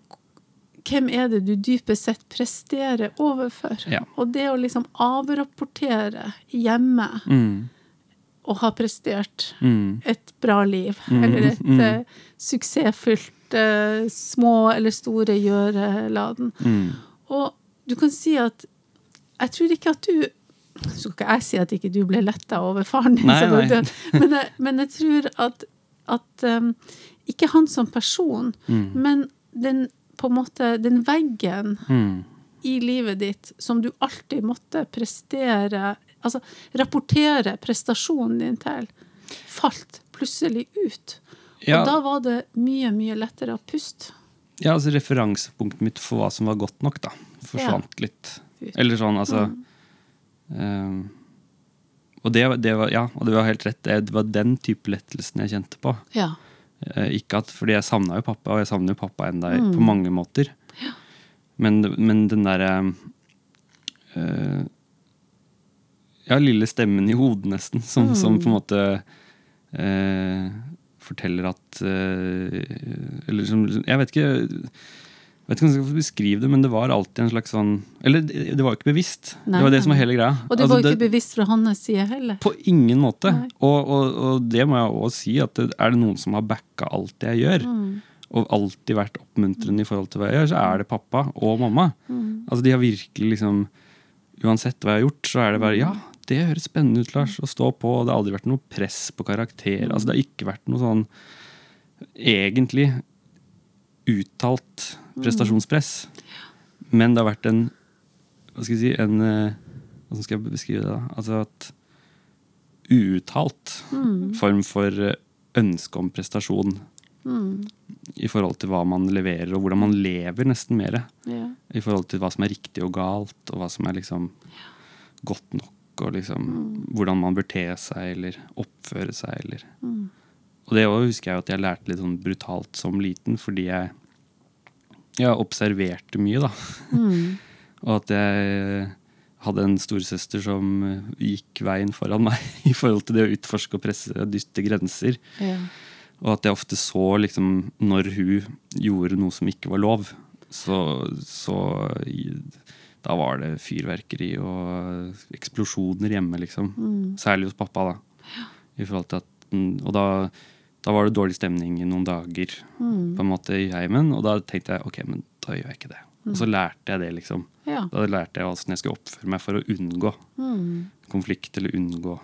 Hvem er det du dypest sett presterer overfor? Ja. Og det å liksom avrapportere hjemme Mm. og ha prestert Mm. et bra liv, Mm, eller et mm. eh, suksessfullt eh, små eller store gjøreladen. Mm. Og du kan si at jeg tror ikke at du Så skal ikke jeg si at ikke du ble letta over faren din, men, jeg, men jeg tror at, at um, Ikke han som person, Mm. men den, på en måte, den veggen Mm. i livet ditt som du alltid måtte prestere Altså rapportere prestasjonen din til, falt plutselig ut. Ja. Og da var det mye, mye lettere å puste. Ja, altså referansepunktet mitt for hva som var godt nok, da, forsvant litt. Eller sånn, altså ehm, Og det, det var Ja, og det var helt rett. Det var den type lettelsen jeg kjente på. Ja. Eh, ikke at, fordi jeg savna jo pappa, og jeg savner jo pappa enda Mm. på mange måter. Men, men den derre øh, Ja, lille stemmen i hodet, nesten, som, som Mm. på en måte øh, forteller at øh, Eller som Jeg vet ikke jeg vet ikke om jeg skal beskrive det, men det var alltid en slags sånn Eller det, det var jo ikke bevisst. Nei, det var det som var hele greia. Og det Altså, var jo ikke bevisst fra hans side heller. på ingen måte. Og, og, og det må jeg også si, at det, er det noen som har backa alt det jeg gjør, Mm. og alltid vært oppmuntrende i forhold til hva jeg gjør, så er det pappa og mamma. Mm. Altså De har virkelig liksom Uansett hva jeg har gjort, så er det bare Ja, det høres spennende ut, Lars, å stå på. Og det har aldri vært noe press på karakter. Altså Det har ikke vært noe sånn egentlig uttalt prestasjonspress. Men det har vært en Hva skal jeg si en, eh, Hvordan skal jeg beskrive det? da? Altså at uuttalt form for eh, ønske om prestasjon Mm. i forhold til hva man leverer, og hvordan man lever nesten mer. Ja. I forhold til hva som er riktig og galt, og hva som er liksom godt nok, og liksom hvordan man bør te seg eller oppføre seg. Eller. Og det også husker jeg at jeg lærte litt sånn brutalt som liten, fordi jeg, jeg observerte mye, da. Mm. Og at jeg hadde en storesøster som gikk veien foran meg i forhold til det å utforske og presse og dytte grenser. Ja. Og at jeg ofte så liksom når hun gjorde noe som ikke var lov, så, så Da var det fyrverkeri og eksplosjoner hjemme, liksom. Særlig hos pappa, da. I forhold til at, mm, og da, da var det dårlig stemning i noen dager på en måte i heimen, og da tenkte jeg ok, men da gjør jeg ikke det. Og så lærte jeg det, liksom. ja. Da lærte jeg hvordan jeg skulle oppføre meg for å unngå Mm. konflikt eller unngå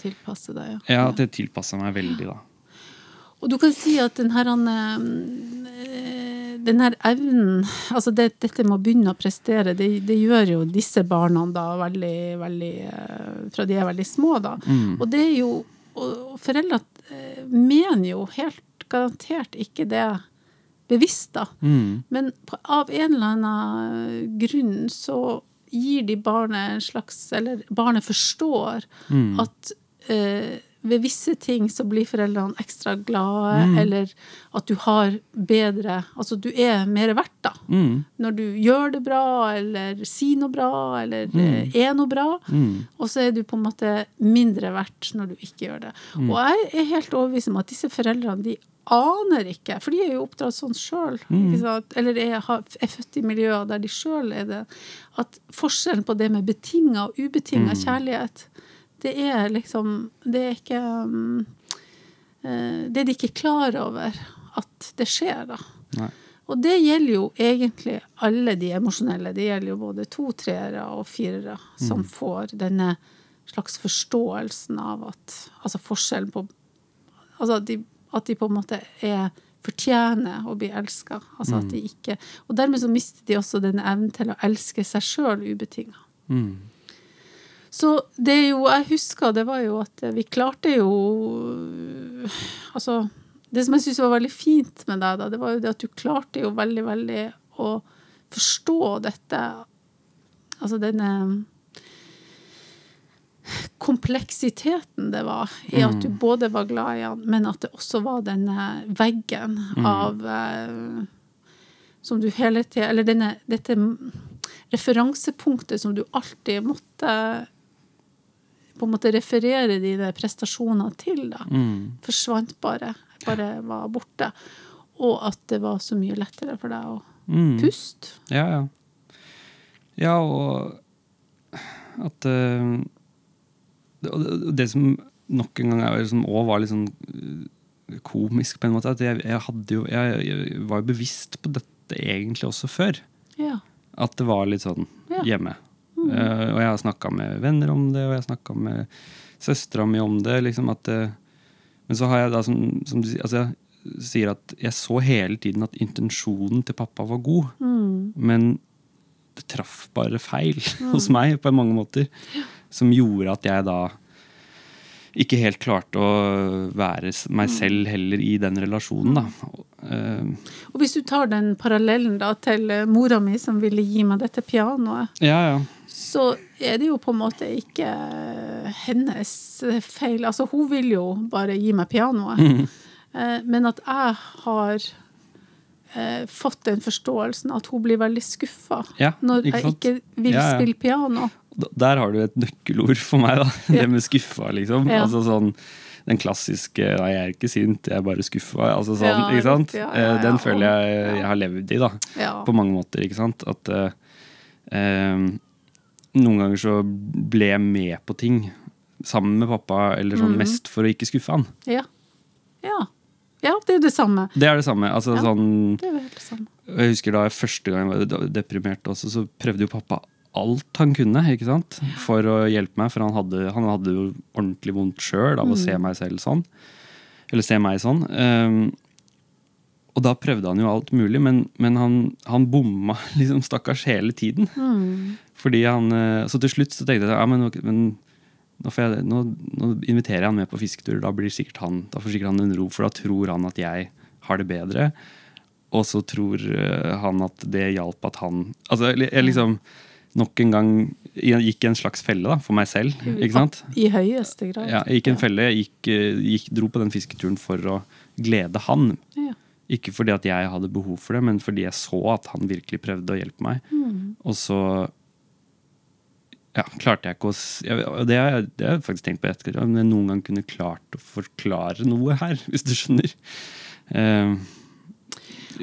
Tilpasse deg, ja. Ja, at jeg tilpassa meg veldig, da. Og du kan si at den her, eh, den her evnen Altså det, dette med å begynne å prestere, det, det gjør jo disse barna da veldig, veldig eh, Fra de er veldig små, da. Og det er jo Og, og foreldre eh, mener jo helt garantert ikke det bevisst, da. Mm. Men på, av en eller annen grunn så gir de barnet en slags Eller barnet forstår at eh, ved visse ting så blir foreldrene ekstra glade, eller at du har bedre Altså du er mer verdt, da. Mm. Når du gjør det bra, eller sier noe bra, eller mm. er noe bra. Mm. Og så er du på en måte mindre verdt når du ikke gjør det. Og jeg er helt overbevist om at disse foreldrene de aner ikke, for de er jo oppdratt sånn sjøl, eller er, er født i miljøer der de sjøl er det, at forskjellen på det med betinga og ubetinga kjærlighet, det er liksom Det er ikke um, eh, Det er de ikke klar over at det skjer, da. Nei. Og det gjelder jo egentlig alle de emosjonelle. Det gjelder jo både to, treere og firere som får denne slags forståelsen av at Altså forskjellen på Altså at de, at de på en måte er fortjener å bli elska. Altså at de ikke Og dermed så mister de også denne evnen til å elske seg sjøl ubetinga. Mm. Så det jo Jeg husker det var jo at vi klarte jo Altså Det som jeg syns var veldig fint med deg, da, det var jo det at du klarte jo veldig, veldig å forstå dette Altså denne kompleksiteten det var i at du både var glad i han, men at det også var denne veggen av eh, Som du hele tida Eller denne, dette referansepunktet som du alltid måtte på en måte referere dine prestasjoner til, da, Mm. forsvant bare. Bare var borte. Og at det var så mye lettere for deg å Mm. puste. Ja, ja. Ja, og at uh, det, det- det som nok en gang òg liksom, var litt sånn eh, komisk, på en måte, at jeg, jeg, jo, jeg, jeg var jo bevisst på dette egentlig også før. Ja. At det var litt sånn Ja. Eh, og jeg har snakka med venner om det, og jeg har snakka med søstera mi om det. liksom at uh, Men så har jeg da, som, som du altså sier at jeg så hele tiden at intensjonen til pappa var god. Mm. Men det traff bare feil hos meg på mange måter. Som gjorde at jeg da ikke helt klarte å være meg selv heller i den relasjonen. da. Eh, Og hvis du tar den parallellen da til mora mi som ville gi meg dette pianoet, ja, ja. Så er det jo på en måte ikke hennes feil. Altså, hun vil jo bare gi meg pianoet. Mhm. Eh, Men at jeg har eh, fått den forståelsen at hun blir veldig skuffa Ja, når ikke jeg ikke vil Ja, ja. spille piano. Der har du et nøkkelord for meg, da. Det med skuffa, liksom. Altså sånn den klassiske 'nei, jeg er ikke sint, jeg er bare skuffa'. Altså sånn, ikke sant? Eh. Den føler jeg jeg har levd i, da. På mange måter, ikke sant. At eh, noen ganger så ble jeg med på ting sammen med pappa, eller sånn Mhm. mest for å ikke skuffe han. Ja. ja. Ja, det er jo det samme. Det er det samme. Altså Ja. sånn Det er det samme. Jeg husker da jeg første gang var deprimert også, så prøvde jo pappa alt han kunne ikke sant? for å hjelpe meg. For han hadde, han hadde jo ordentlig vondt sjøl av å se meg selv sånn. Eller se meg sånn. Um, og da prøvde han jo alt mulig, men, men han, han bomma liksom stakkars hele tiden. Mm. Fordi han, eh, Så til slutt så tenkte jeg ja, men, men nå, jeg, nå, nå inviterer jeg han med på fisketur. Da blir sikkert han, da får sikkert han en ro, for da tror han at jeg har det bedre. Og så tror eh, han at det hjalp at han Altså, jeg liksom nok en gang jeg gikk i en slags felle da, for meg selv. ikke sant? I høyeste grad. Ja, jeg gikk i en felle. Jeg gikk, eh, gikk, dro på den fisketuren for å glede han. Ja. Ikke fordi at jeg hadde behov for det, men fordi jeg så at han virkelig prøvde å hjelpe meg. Mm. Og så ja, klarte jeg ikke å det, har jeg, det har jeg faktisk tenkt på etter, om jeg noen gang kunne klart å forklare noe her, hvis du skjønner. Uh,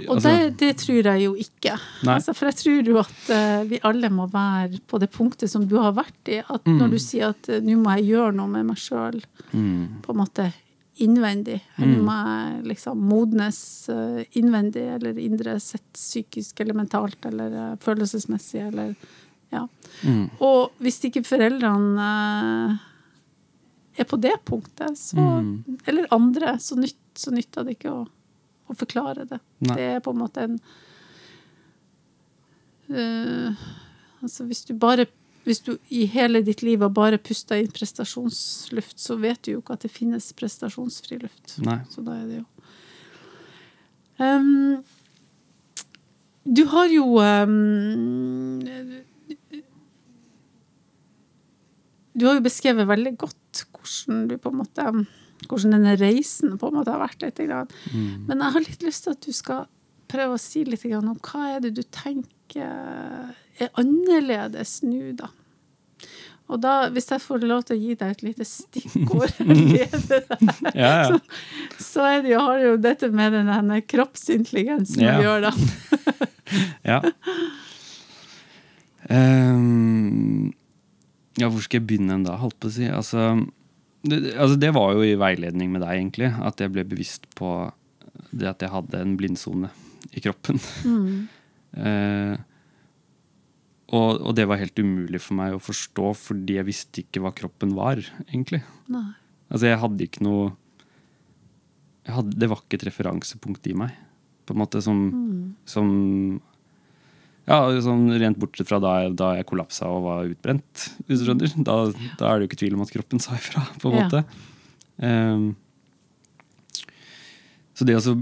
Og altså, det, det tror jeg jo ikke. Altså, for jeg tror jo at uh, vi alle må være på det punktet som du har vært i. At Mm. når du sier at uh, nå må jeg gjøre noe med meg sjøl, mm, på en måte innvendig. Nå må jeg liksom modnes eh, innvendig eller indre sett, psykisk eller mentalt eller følelsesmessig eller ja. mm, Og hvis ikke foreldrene eh, er på det punktet, så, Mm. eller andre, så, nytt, så nytter det ikke å, å forklare det. Nei. Det er på en måte en uh, Altså hvis du bare hvis du i hele ditt liv har bare pusta inn prestasjonsluft, så vet du jo ikke at det finnes prestasjonsfri luft. Nei. Så da er det jo um, Du har jo ehm, Du har jo beskrevet veldig godt hvordan du på en måte hvordan denne reisen på en måte har vært. Litt, mm. Men jeg har litt lyst til at du skal prøve å si litt om hva er det du tenker er annerledes nå, da? Og da, hvis jeg får lov til å gi deg et lite stikkord, Ja, ja. så er det jo, har det jo dette med denne kroppsintelligensen Ja. du gjør da. ja. Ehm, ja, hvor skal jeg begynne da, holdt på å si? Altså det, altså, det var jo i veiledning med deg, egentlig. At jeg ble bevisst på det at jeg hadde en blindsone i kroppen. Eh, og, og det var helt umulig for meg å forstå, fordi jeg visste ikke hva kroppen var, egentlig. Nei. Altså, jeg hadde ikke noe hadde, Det var ikke et referansepunkt i meg, på en måte, som, som Ja, sånn rent bortsett fra da jeg, da jeg kollapsa og var utbrent, hvis du skjønner. Da, da er det jo ikke tvil om at kroppen sa ifra, på en Ja. måte. Ehm, så det å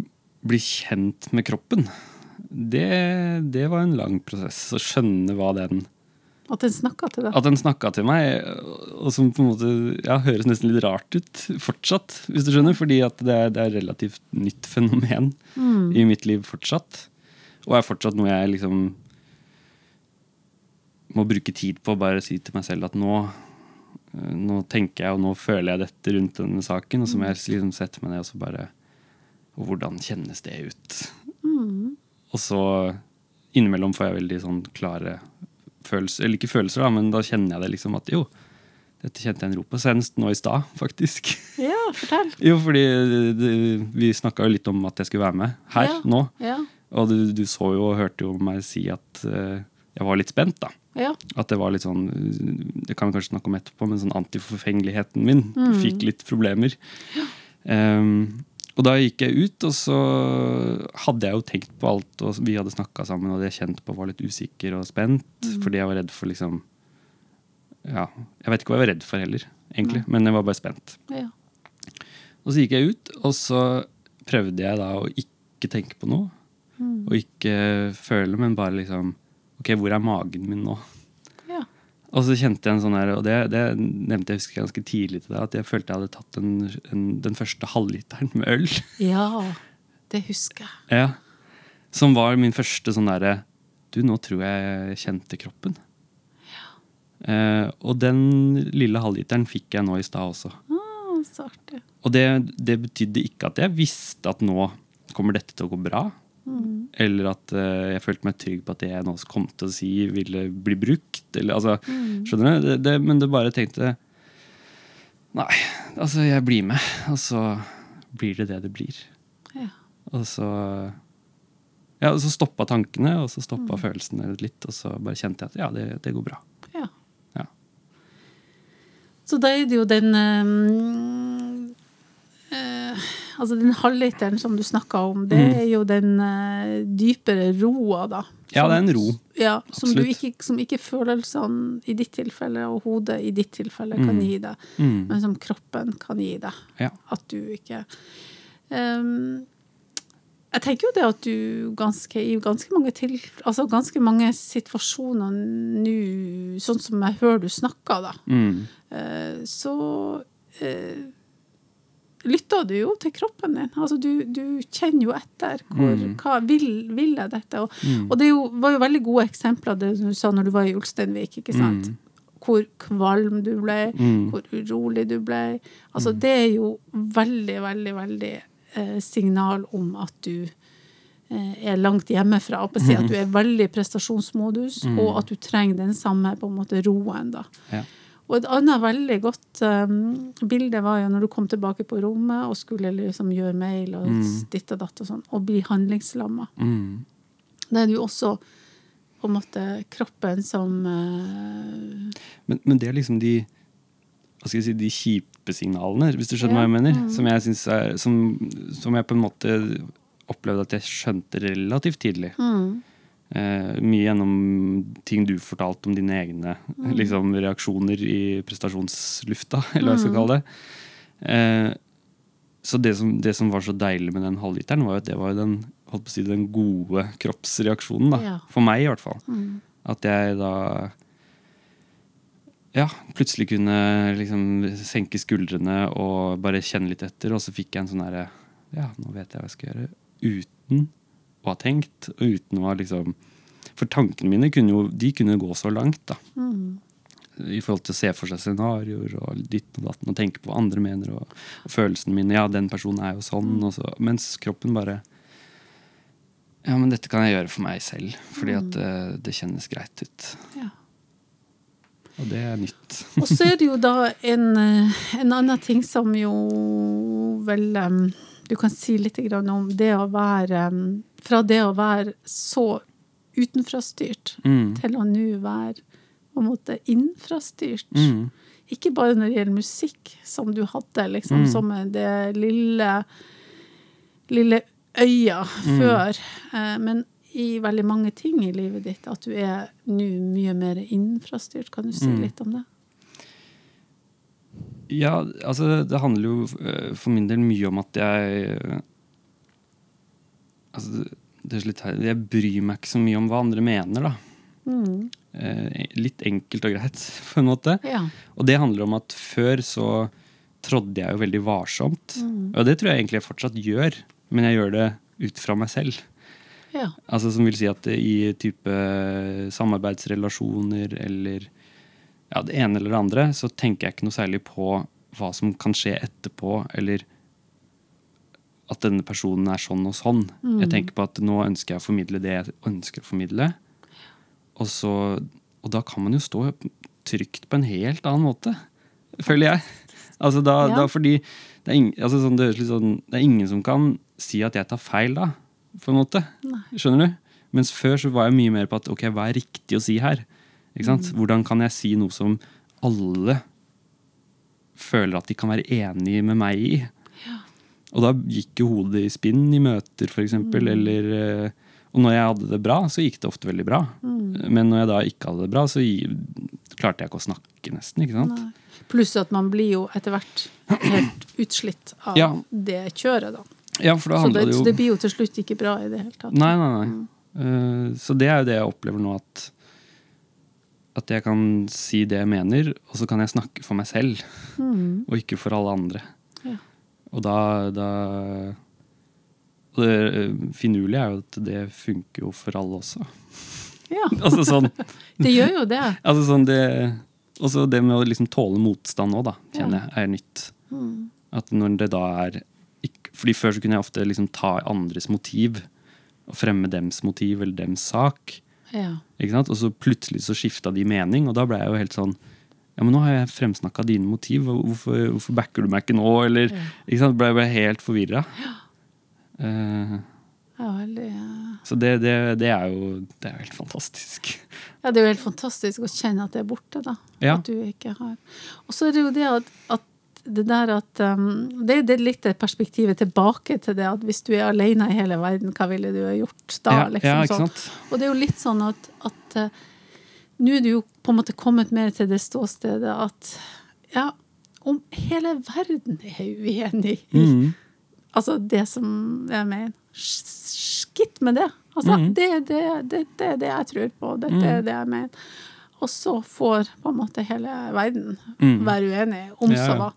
bli kjent med kroppen, det, det var en lang prosess. Å skjønne hva den At den snakka til deg. At den snakka til meg, og som på en måte ja, høres nesten litt rart ut fortsatt. hvis du skjønner, Fordi det det er et relativt nytt fenomen Mm. i mitt liv fortsatt. Og er fortsatt noe jeg liksom må bruke tid på å bare si til meg selv at nå, eh, nå tenker jeg og nå føler jeg dette rundt denne saken. Og så må jeg liksom sette meg ned og så bare Og hvordan kjennes det ut? Og så innimellom får jeg veldig sånn klare følelser, eller ikke følelser, da, men da kjenner jeg det liksom at jo, dette kjente jeg en ro på. Senest nå i stad, faktisk. Ja, fortell. Jo, fordi det, vi snakka jo litt om at jeg skulle være med her Ja. nå. Ja. Og du, du så jo og hørte jo meg si at uh, jeg var litt spent, da. Ja. At det var litt sånn Det kan vi kanskje snakke om etterpå, men sånn antiforfengeligheten min fikk litt problemer. Ehm, og da gikk jeg ut, og så hadde jeg jo tenkt på alt og vi hadde snakka sammen, og det jeg kjente på var litt usikker og spent, fordi jeg var redd for liksom Ja, jeg vet ikke hva jeg var redd for heller, egentlig, men jeg var bare spent. ja. Og så gikk jeg ut, og så prøvde jeg da å ikke tenke på noe. Og ikke føle, men bare liksom Ok, hvor er magen min nå? ja. Og så kjente jeg en sånn her, og det, det nevnte jeg husker ganske tidlig til deg, at jeg følte jeg hadde tatt en, en, den første halvliteren med øl. Ja, det husker jeg. Ja. Som var min første sånn derre Du, nå tror jeg jeg kjente kroppen. Eh, og den lille halvliteren fikk jeg nå i stad også. Ah, så artig. Og det, det betydde ikke at jeg visste at nå kommer dette til å gå bra. Eller at uh, jeg følte meg trygg på at det jeg nå kom til å si, ville bli brukt. Eller, altså, Skjønner du? Det, det, men det bare tenkte Nei, altså, jeg blir med. Og så blir det det det blir. Ja. Og så ja, og så stoppa tankene, og så stoppa følelsene litt. Og så bare kjente jeg at ja, det, det går bra. Ja. Ja. Så da er det jo den eh, Altså den halvliteren som du snakka om, det er jo den uh, dypere roa, da. Ja, det er en ro. Ja, som, du ikke, som ikke følelsene i ditt tilfelle og hodet i ditt tilfelle kan gi deg, Mm. men som kroppen kan gi deg. Ja. At du ikke um, Jeg tenker jo det at du ganske, i ganske mange, til, altså ganske mange situasjoner nå, sånn som jeg hører du snakker, da, Mm. eh, så eh, lytter du jo til kroppen din. Altså du, du kjenner jo etter. Hvor, Mm. hva vil, vil jeg dette? Og, og det jo, var jo veldig gode eksempler det du sa når du var i Ulsteinvik. ikke sant? Hvor kvalm du ble, Mm. hvor urolig du ble. Altså Det er jo veldig, veldig, veldig eh, signal om at du eh, er langt hjemmefra. og si At du er veldig prestasjonsmodus, og at du trenger den samme på en måte roen. da. Ja. Og et annet veldig godt um, bilde var jo når du kom tilbake på rommet og skulle liksom gjøre mail og ditt og datt og sånn, og bli handlingslamma. Mm. Da er det jo også på en måte kroppen som uh, Men, men det er liksom de hva skal jeg si, de kjipe signalene, hvis du skjønner hva jeg mener. Som jeg, er, som, som jeg på en måte opplevde at jeg skjønte relativt tidlig. Eh, mye gjennom ting du fortalte om dine egne liksom, reaksjoner i prestasjonslufta, eller hva jeg skal kalle det. Eh, så det som, det som var så deilig med den halvliteren, var jo at det var den, si, den gode kroppsreaksjonen. Da. Ja. For meg, i hvert fall. At jeg da ja, plutselig kunne liksom senke skuldrene og bare kjenne litt etter. Og så fikk jeg en sånn herre Ja, nå vet jeg hva jeg skal gjøre. Uten å ha tenkt, og uten å ha liksom For tankene mine kunne jo de kunne gå så langt, da. I forhold til å se for seg scenarioer og ditt og datten og tenke på hva andre mener. Og, og følelsene mine. Ja, den personen er jo sånn. Og så, mens kroppen bare Ja, men dette kan jeg gjøre for meg selv. Fordi at eh, det kjennes greit ut. ja. Og det er nytt. Og så er det jo da en, eh, en annen ting som jo vel um, Du kan si litt om det å være em, Fra det å være så utenfrastyrt Mm. til å nå være på en måte innfrastyrt. Mm. Ikke bare når det gjelder musikk, som du hadde, liksom, Mm. som det lille, lille øya Mm. før, eh, men i veldig mange ting i livet ditt, at du er nå mye mer innfrastyrt. Kan du si Mm. litt om det? Ja, altså det handler jo eh, for min del mye om at jeg Altså, det er litt her, jeg bryr meg ikke så mye om hva andre mener, da. Mm. Eh, litt enkelt og greit, på en måte. Ja. Og det handler om at før så trådde jeg jo veldig varsomt. Og det tror jeg egentlig jeg fortsatt gjør, men jeg gjør det ut fra meg selv. Ja. Altså Som vil si at i type samarbeidsrelasjoner eller ja, det ene eller det andre, så tenker jeg ikke noe særlig på hva som kan skje etterpå, eller at denne personen er sånn og sånn. Jeg tenker på at nå ønsker jeg å formidle det jeg ønsker å formidle. Og, så, og da kan man jo stå trygt på en helt annen måte, føler jeg. Altså da, Ja. da fordi det er, ing, altså sånn, det, er sånn, det er ingen som kan si at jeg tar feil da, på en måte. Skjønner du? Mens før så var jeg mye mer på at ok, hva er riktig å si her? Ikke sant? Hvordan kan jeg si noe som alle føler at de kan være enig med meg i? Og da gikk jo hodet i spinn i møter, for eksempel, eller eh, Og når jeg hadde det bra, så gikk det ofte veldig bra. Men når jeg da ikke hadde det bra, så klarte jeg ikke å snakke, nesten. ikke sant? Nei. Pluss at man blir jo etter hvert helt utslitt av Ja. det kjøret, da. Ja, for da Så det, det jo det blir jo til slutt ikke bra i det hele tatt. Nei, nei, nei. Eh, så det er jo det jeg opplever nå, at at jeg kan si det jeg mener, og så kan jeg snakke for meg selv, og ikke for alle andre. Og da, da og Det eh, finurlige er jo at det funker jo for alle også. Ja, Altså sånn, det gjør jo det. altså sånn det Også det med å liksom tåle motstand òg, kjenner jeg, er nytt. At når det da er Fordi før så kunne jeg ofte liksom ta andres motiv og fremme dems motiv eller dems sak. Ja. Og så plutselig så skifta de mening, og da ble jeg jo helt sånn Ja, men nå har jeg fremsnakka dine motiv, hvorfor, hvorfor backer du meg ikke nå? Eller, ikke sant? Ble jeg ble helt forvirra. Eh, Ja, veldig så det, det, det er jo det er helt fantastisk. Ja, det er jo helt fantastisk å kjenne at det er borte, da. Ja. At du ikke har Og så er det jo det at, at det der at um, det, det er litt det perspektivet tilbake til det at hvis du er alene i hele verden, hva ville du ha gjort da? Ja, liksom ja, sånn. Og det er jo litt sånn at, at uh, nå er det jo på en måte kommet mer til det ståstedet at ja, om hele verden er uenig i Mm. altså det som jeg mener Skitt med det. Altså, Mm. det, det, det, det er det jeg tror på. Dette er det jeg mener. Og så får på en måte hele verden være uenig om Mm. Ja, så hva.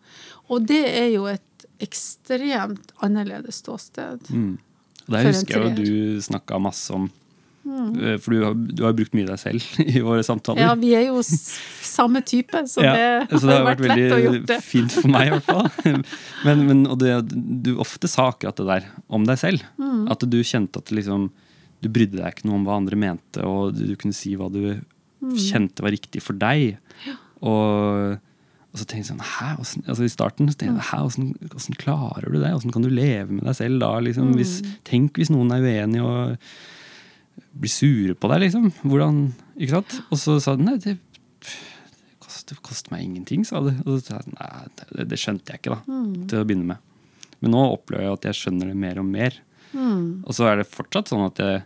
Og det er jo et ekstremt annerledes ståsted. Mm. Der husker jeg jo du snakka masse om eh, For du har, du har brukt mye deg selv i våre samtaler. Ja, vi er jo samme type, så Ja, det så det har vært lett å gjøre det. fint for meg, i hvert fall. Men, men, og det, du ofte sa akkurat det der om deg selv. Mm. At du kjente at liksom, du brydde deg ikke noe om hva andre mente, og du, kunne si hva du Mm. kjente var riktig for deg. Og, og så tenkte jeg sånn Hæ? Altså I starten så tenkte jeg, Hæ, hvordan, hvordan klarer du det? Hvordan kan du leve med deg selv da? Liksom, hvis, Mm. tenk hvis noen er uenig og blir sure på deg, liksom. Hvordan, ikke sant? Og så sa hun, nei, det koster, det koster meg ingenting, sa du. Og så sa jeg nei, det, det skjønte jeg ikke da, til å begynne med. Men nå opplever jeg at jeg skjønner det mer og mer. Og så er det fortsatt sånn at jeg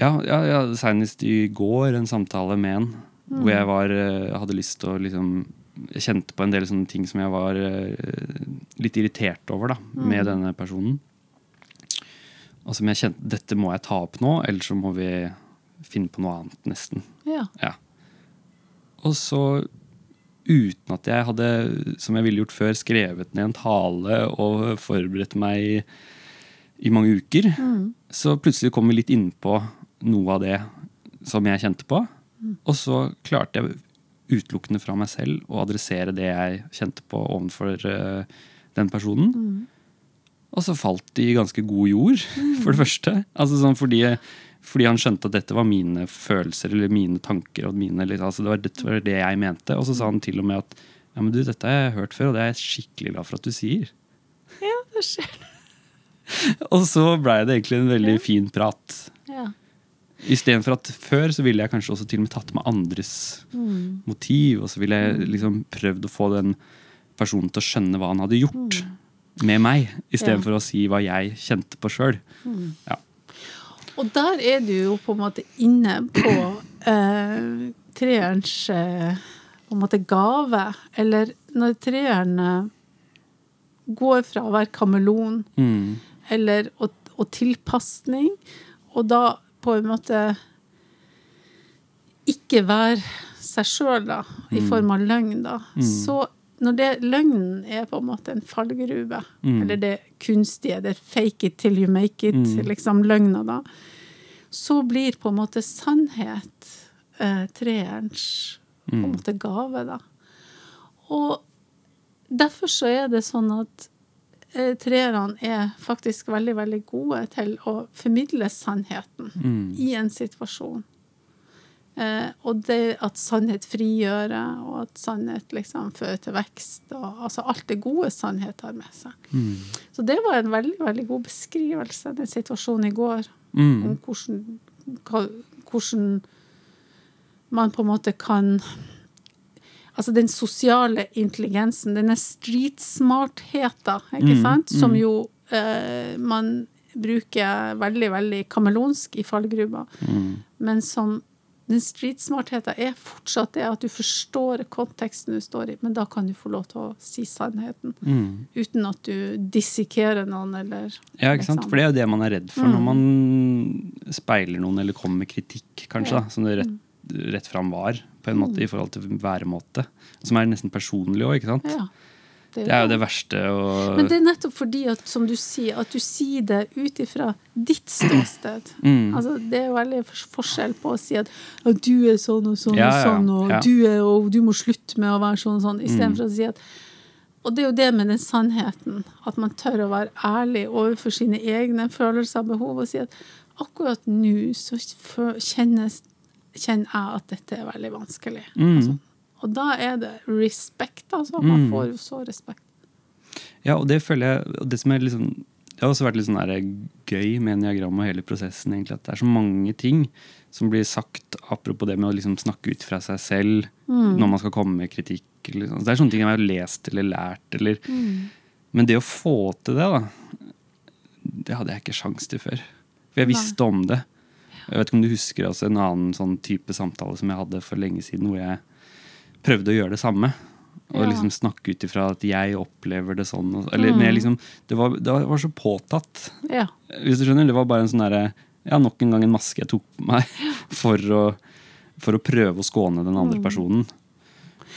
Ja, ja, ja senest i går en samtale med en hvor jeg var, eh, hadde lyst til å liksom Jeg kjente på en del sånne ting som jeg var eh, litt irritert over da, med denne personen. Og som jeg kjente dette må jeg ta opp nå, eller så må vi finne på noe annet, nesten. Ja. Ja. Og så, uten at jeg hadde, som jeg ville gjort før, skrevet ned en tale og forberedt meg i, i mange uker, så plutselig kom vi litt innpå noe av det som jeg kjente på. Og så klarte jeg utelukkende fra meg selv å adressere det jeg kjente på overfor eh, den personen. Og så falt de i ganske god jord, for det første. Altså sånn fordi, fordi han skjønte at dette var mine følelser eller mine tanker. Og mine, altså det, var, dette var det jeg mente. Og så sa han til og med at ja, men du, dette har jeg hørt før, og det er jeg skikkelig glad for at du sier. ja, det skjer. Og så blei det egentlig en veldig fin prat. Ja. Istedenfor at før så ville jeg kanskje også til og med tatt med andres motiv. Og så ville jeg liksom prøvd å få den personen til å skjønne hva han hadde gjort med meg, istedenfor Ja. å si hva jeg kjente på sjøl. Ja. Og der er du jo på en måte inne på eh, treerens eh, på en måte gave. Eller når treeren eh, går fra å være kameleon Mm. eller og, og tilpasning, og da på en måte ikke være seg sjøl, da, i form av løgn, da, så når det, løgnen er på en måte en fallgruve, eller det kunstige, det fake it till you make it, liksom løgna, da, så blir på en måte sannhet eh, treerens på en måte gave, da. Og derfor så er det sånn at eh, treerne er faktisk veldig, veldig gode til å formidle sannheten i en situasjon. Eh, og det at sannhet frigjør, og at sannhet liksom fører til vekst, og altså alt det gode sannhet har med seg. Så det var en veldig, veldig god beskrivelse, den situasjonen i går, Mm. om hvordan, hvordan man på en måte kan Altså den sosiale intelligensen, denne streetsmartheten, ikke sant, som jo eh, man bruker veldig, veldig kameleonsk i fallgruva, men som den streetsmartheten er fortsatt det at du forstår konteksten du står i, men da kan du få lov til å si sannheten. Mm. Uten at du dissekerer noen, eller Ja, ikke sant? liksom. For det er jo det man er redd for når man speiler noen eller kommer med kritikk, kanskje, da, som det rett, rett fram var, på en måte, i forhold til væremåte. Som er nesten personlig òg, ikke sant? Ja. Det er jo det verste å Men det er nettopp fordi at, som du sier, at du sier det ut ifra ditt ståsted. Mm. Altså, det er veldig forskjell på å si at ja, du er sånn og sånn Ja, og sånn, og, ja. du er, og du må slutte med å være sånn og sånn, istedenfor Mm. å si at Og det er jo det med den sannheten, at man tør å være ærlig overfor sine egne følelser og behov, og si at akkurat nå så kjennes, kjenner jeg at dette er veldig vanskelig. Mm. Altså, og da er det respekt, altså. Man får jo så respekt. Ja, og det føler jeg det som liksom Det har også vært litt sånn gøy med Niagram og hele prosessen, egentlig, at det er så mange ting som blir sagt, apropos det med å liksom snakke ut fra seg selv når man skal komme med kritikk. Liksom. Det er sånne ting jeg har lest eller lært. Eller, Men det å få til det, da, det hadde jeg ikke sjans til før. For jeg visste om det. Jeg vet ikke om du husker også en annen sånn type samtale som jeg hadde for lenge siden, hvor jeg prøvde å gjøre det samme. Og liksom snakke ut ifra at jeg opplever det sånn. Eller, men jeg liksom, det, var, det var så påtatt. Ja. Hvis du skjønner, Det var bare en sånn derre Ja, nok en gang en maske jeg tok på meg for å, for å prøve å skåne den andre personen.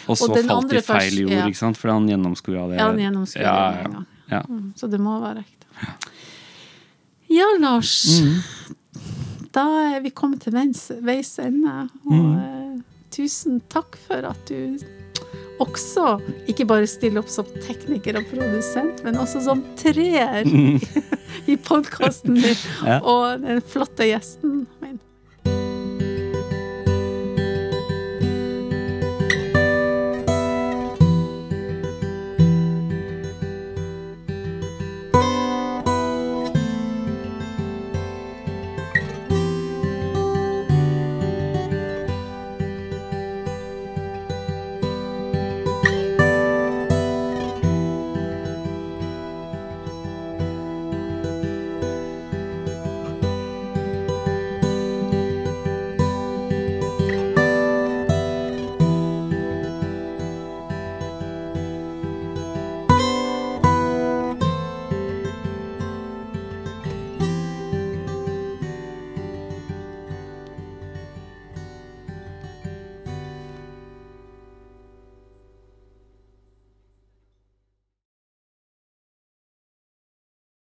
Og så Mm. falt de feil jord, ja. ikke sant? fordi han gjennomskua det. Ja, han gjennomskuer ja, det ja. Mm, Så det må være ekte. Ja, Lars. Mm. Da er vi kommet til veis, veis ende. Og Mm. Tusen takk for at du også ikke bare stiller opp som tekniker og produsent, men også som treer i podkasten din. Og den flotte gjesten.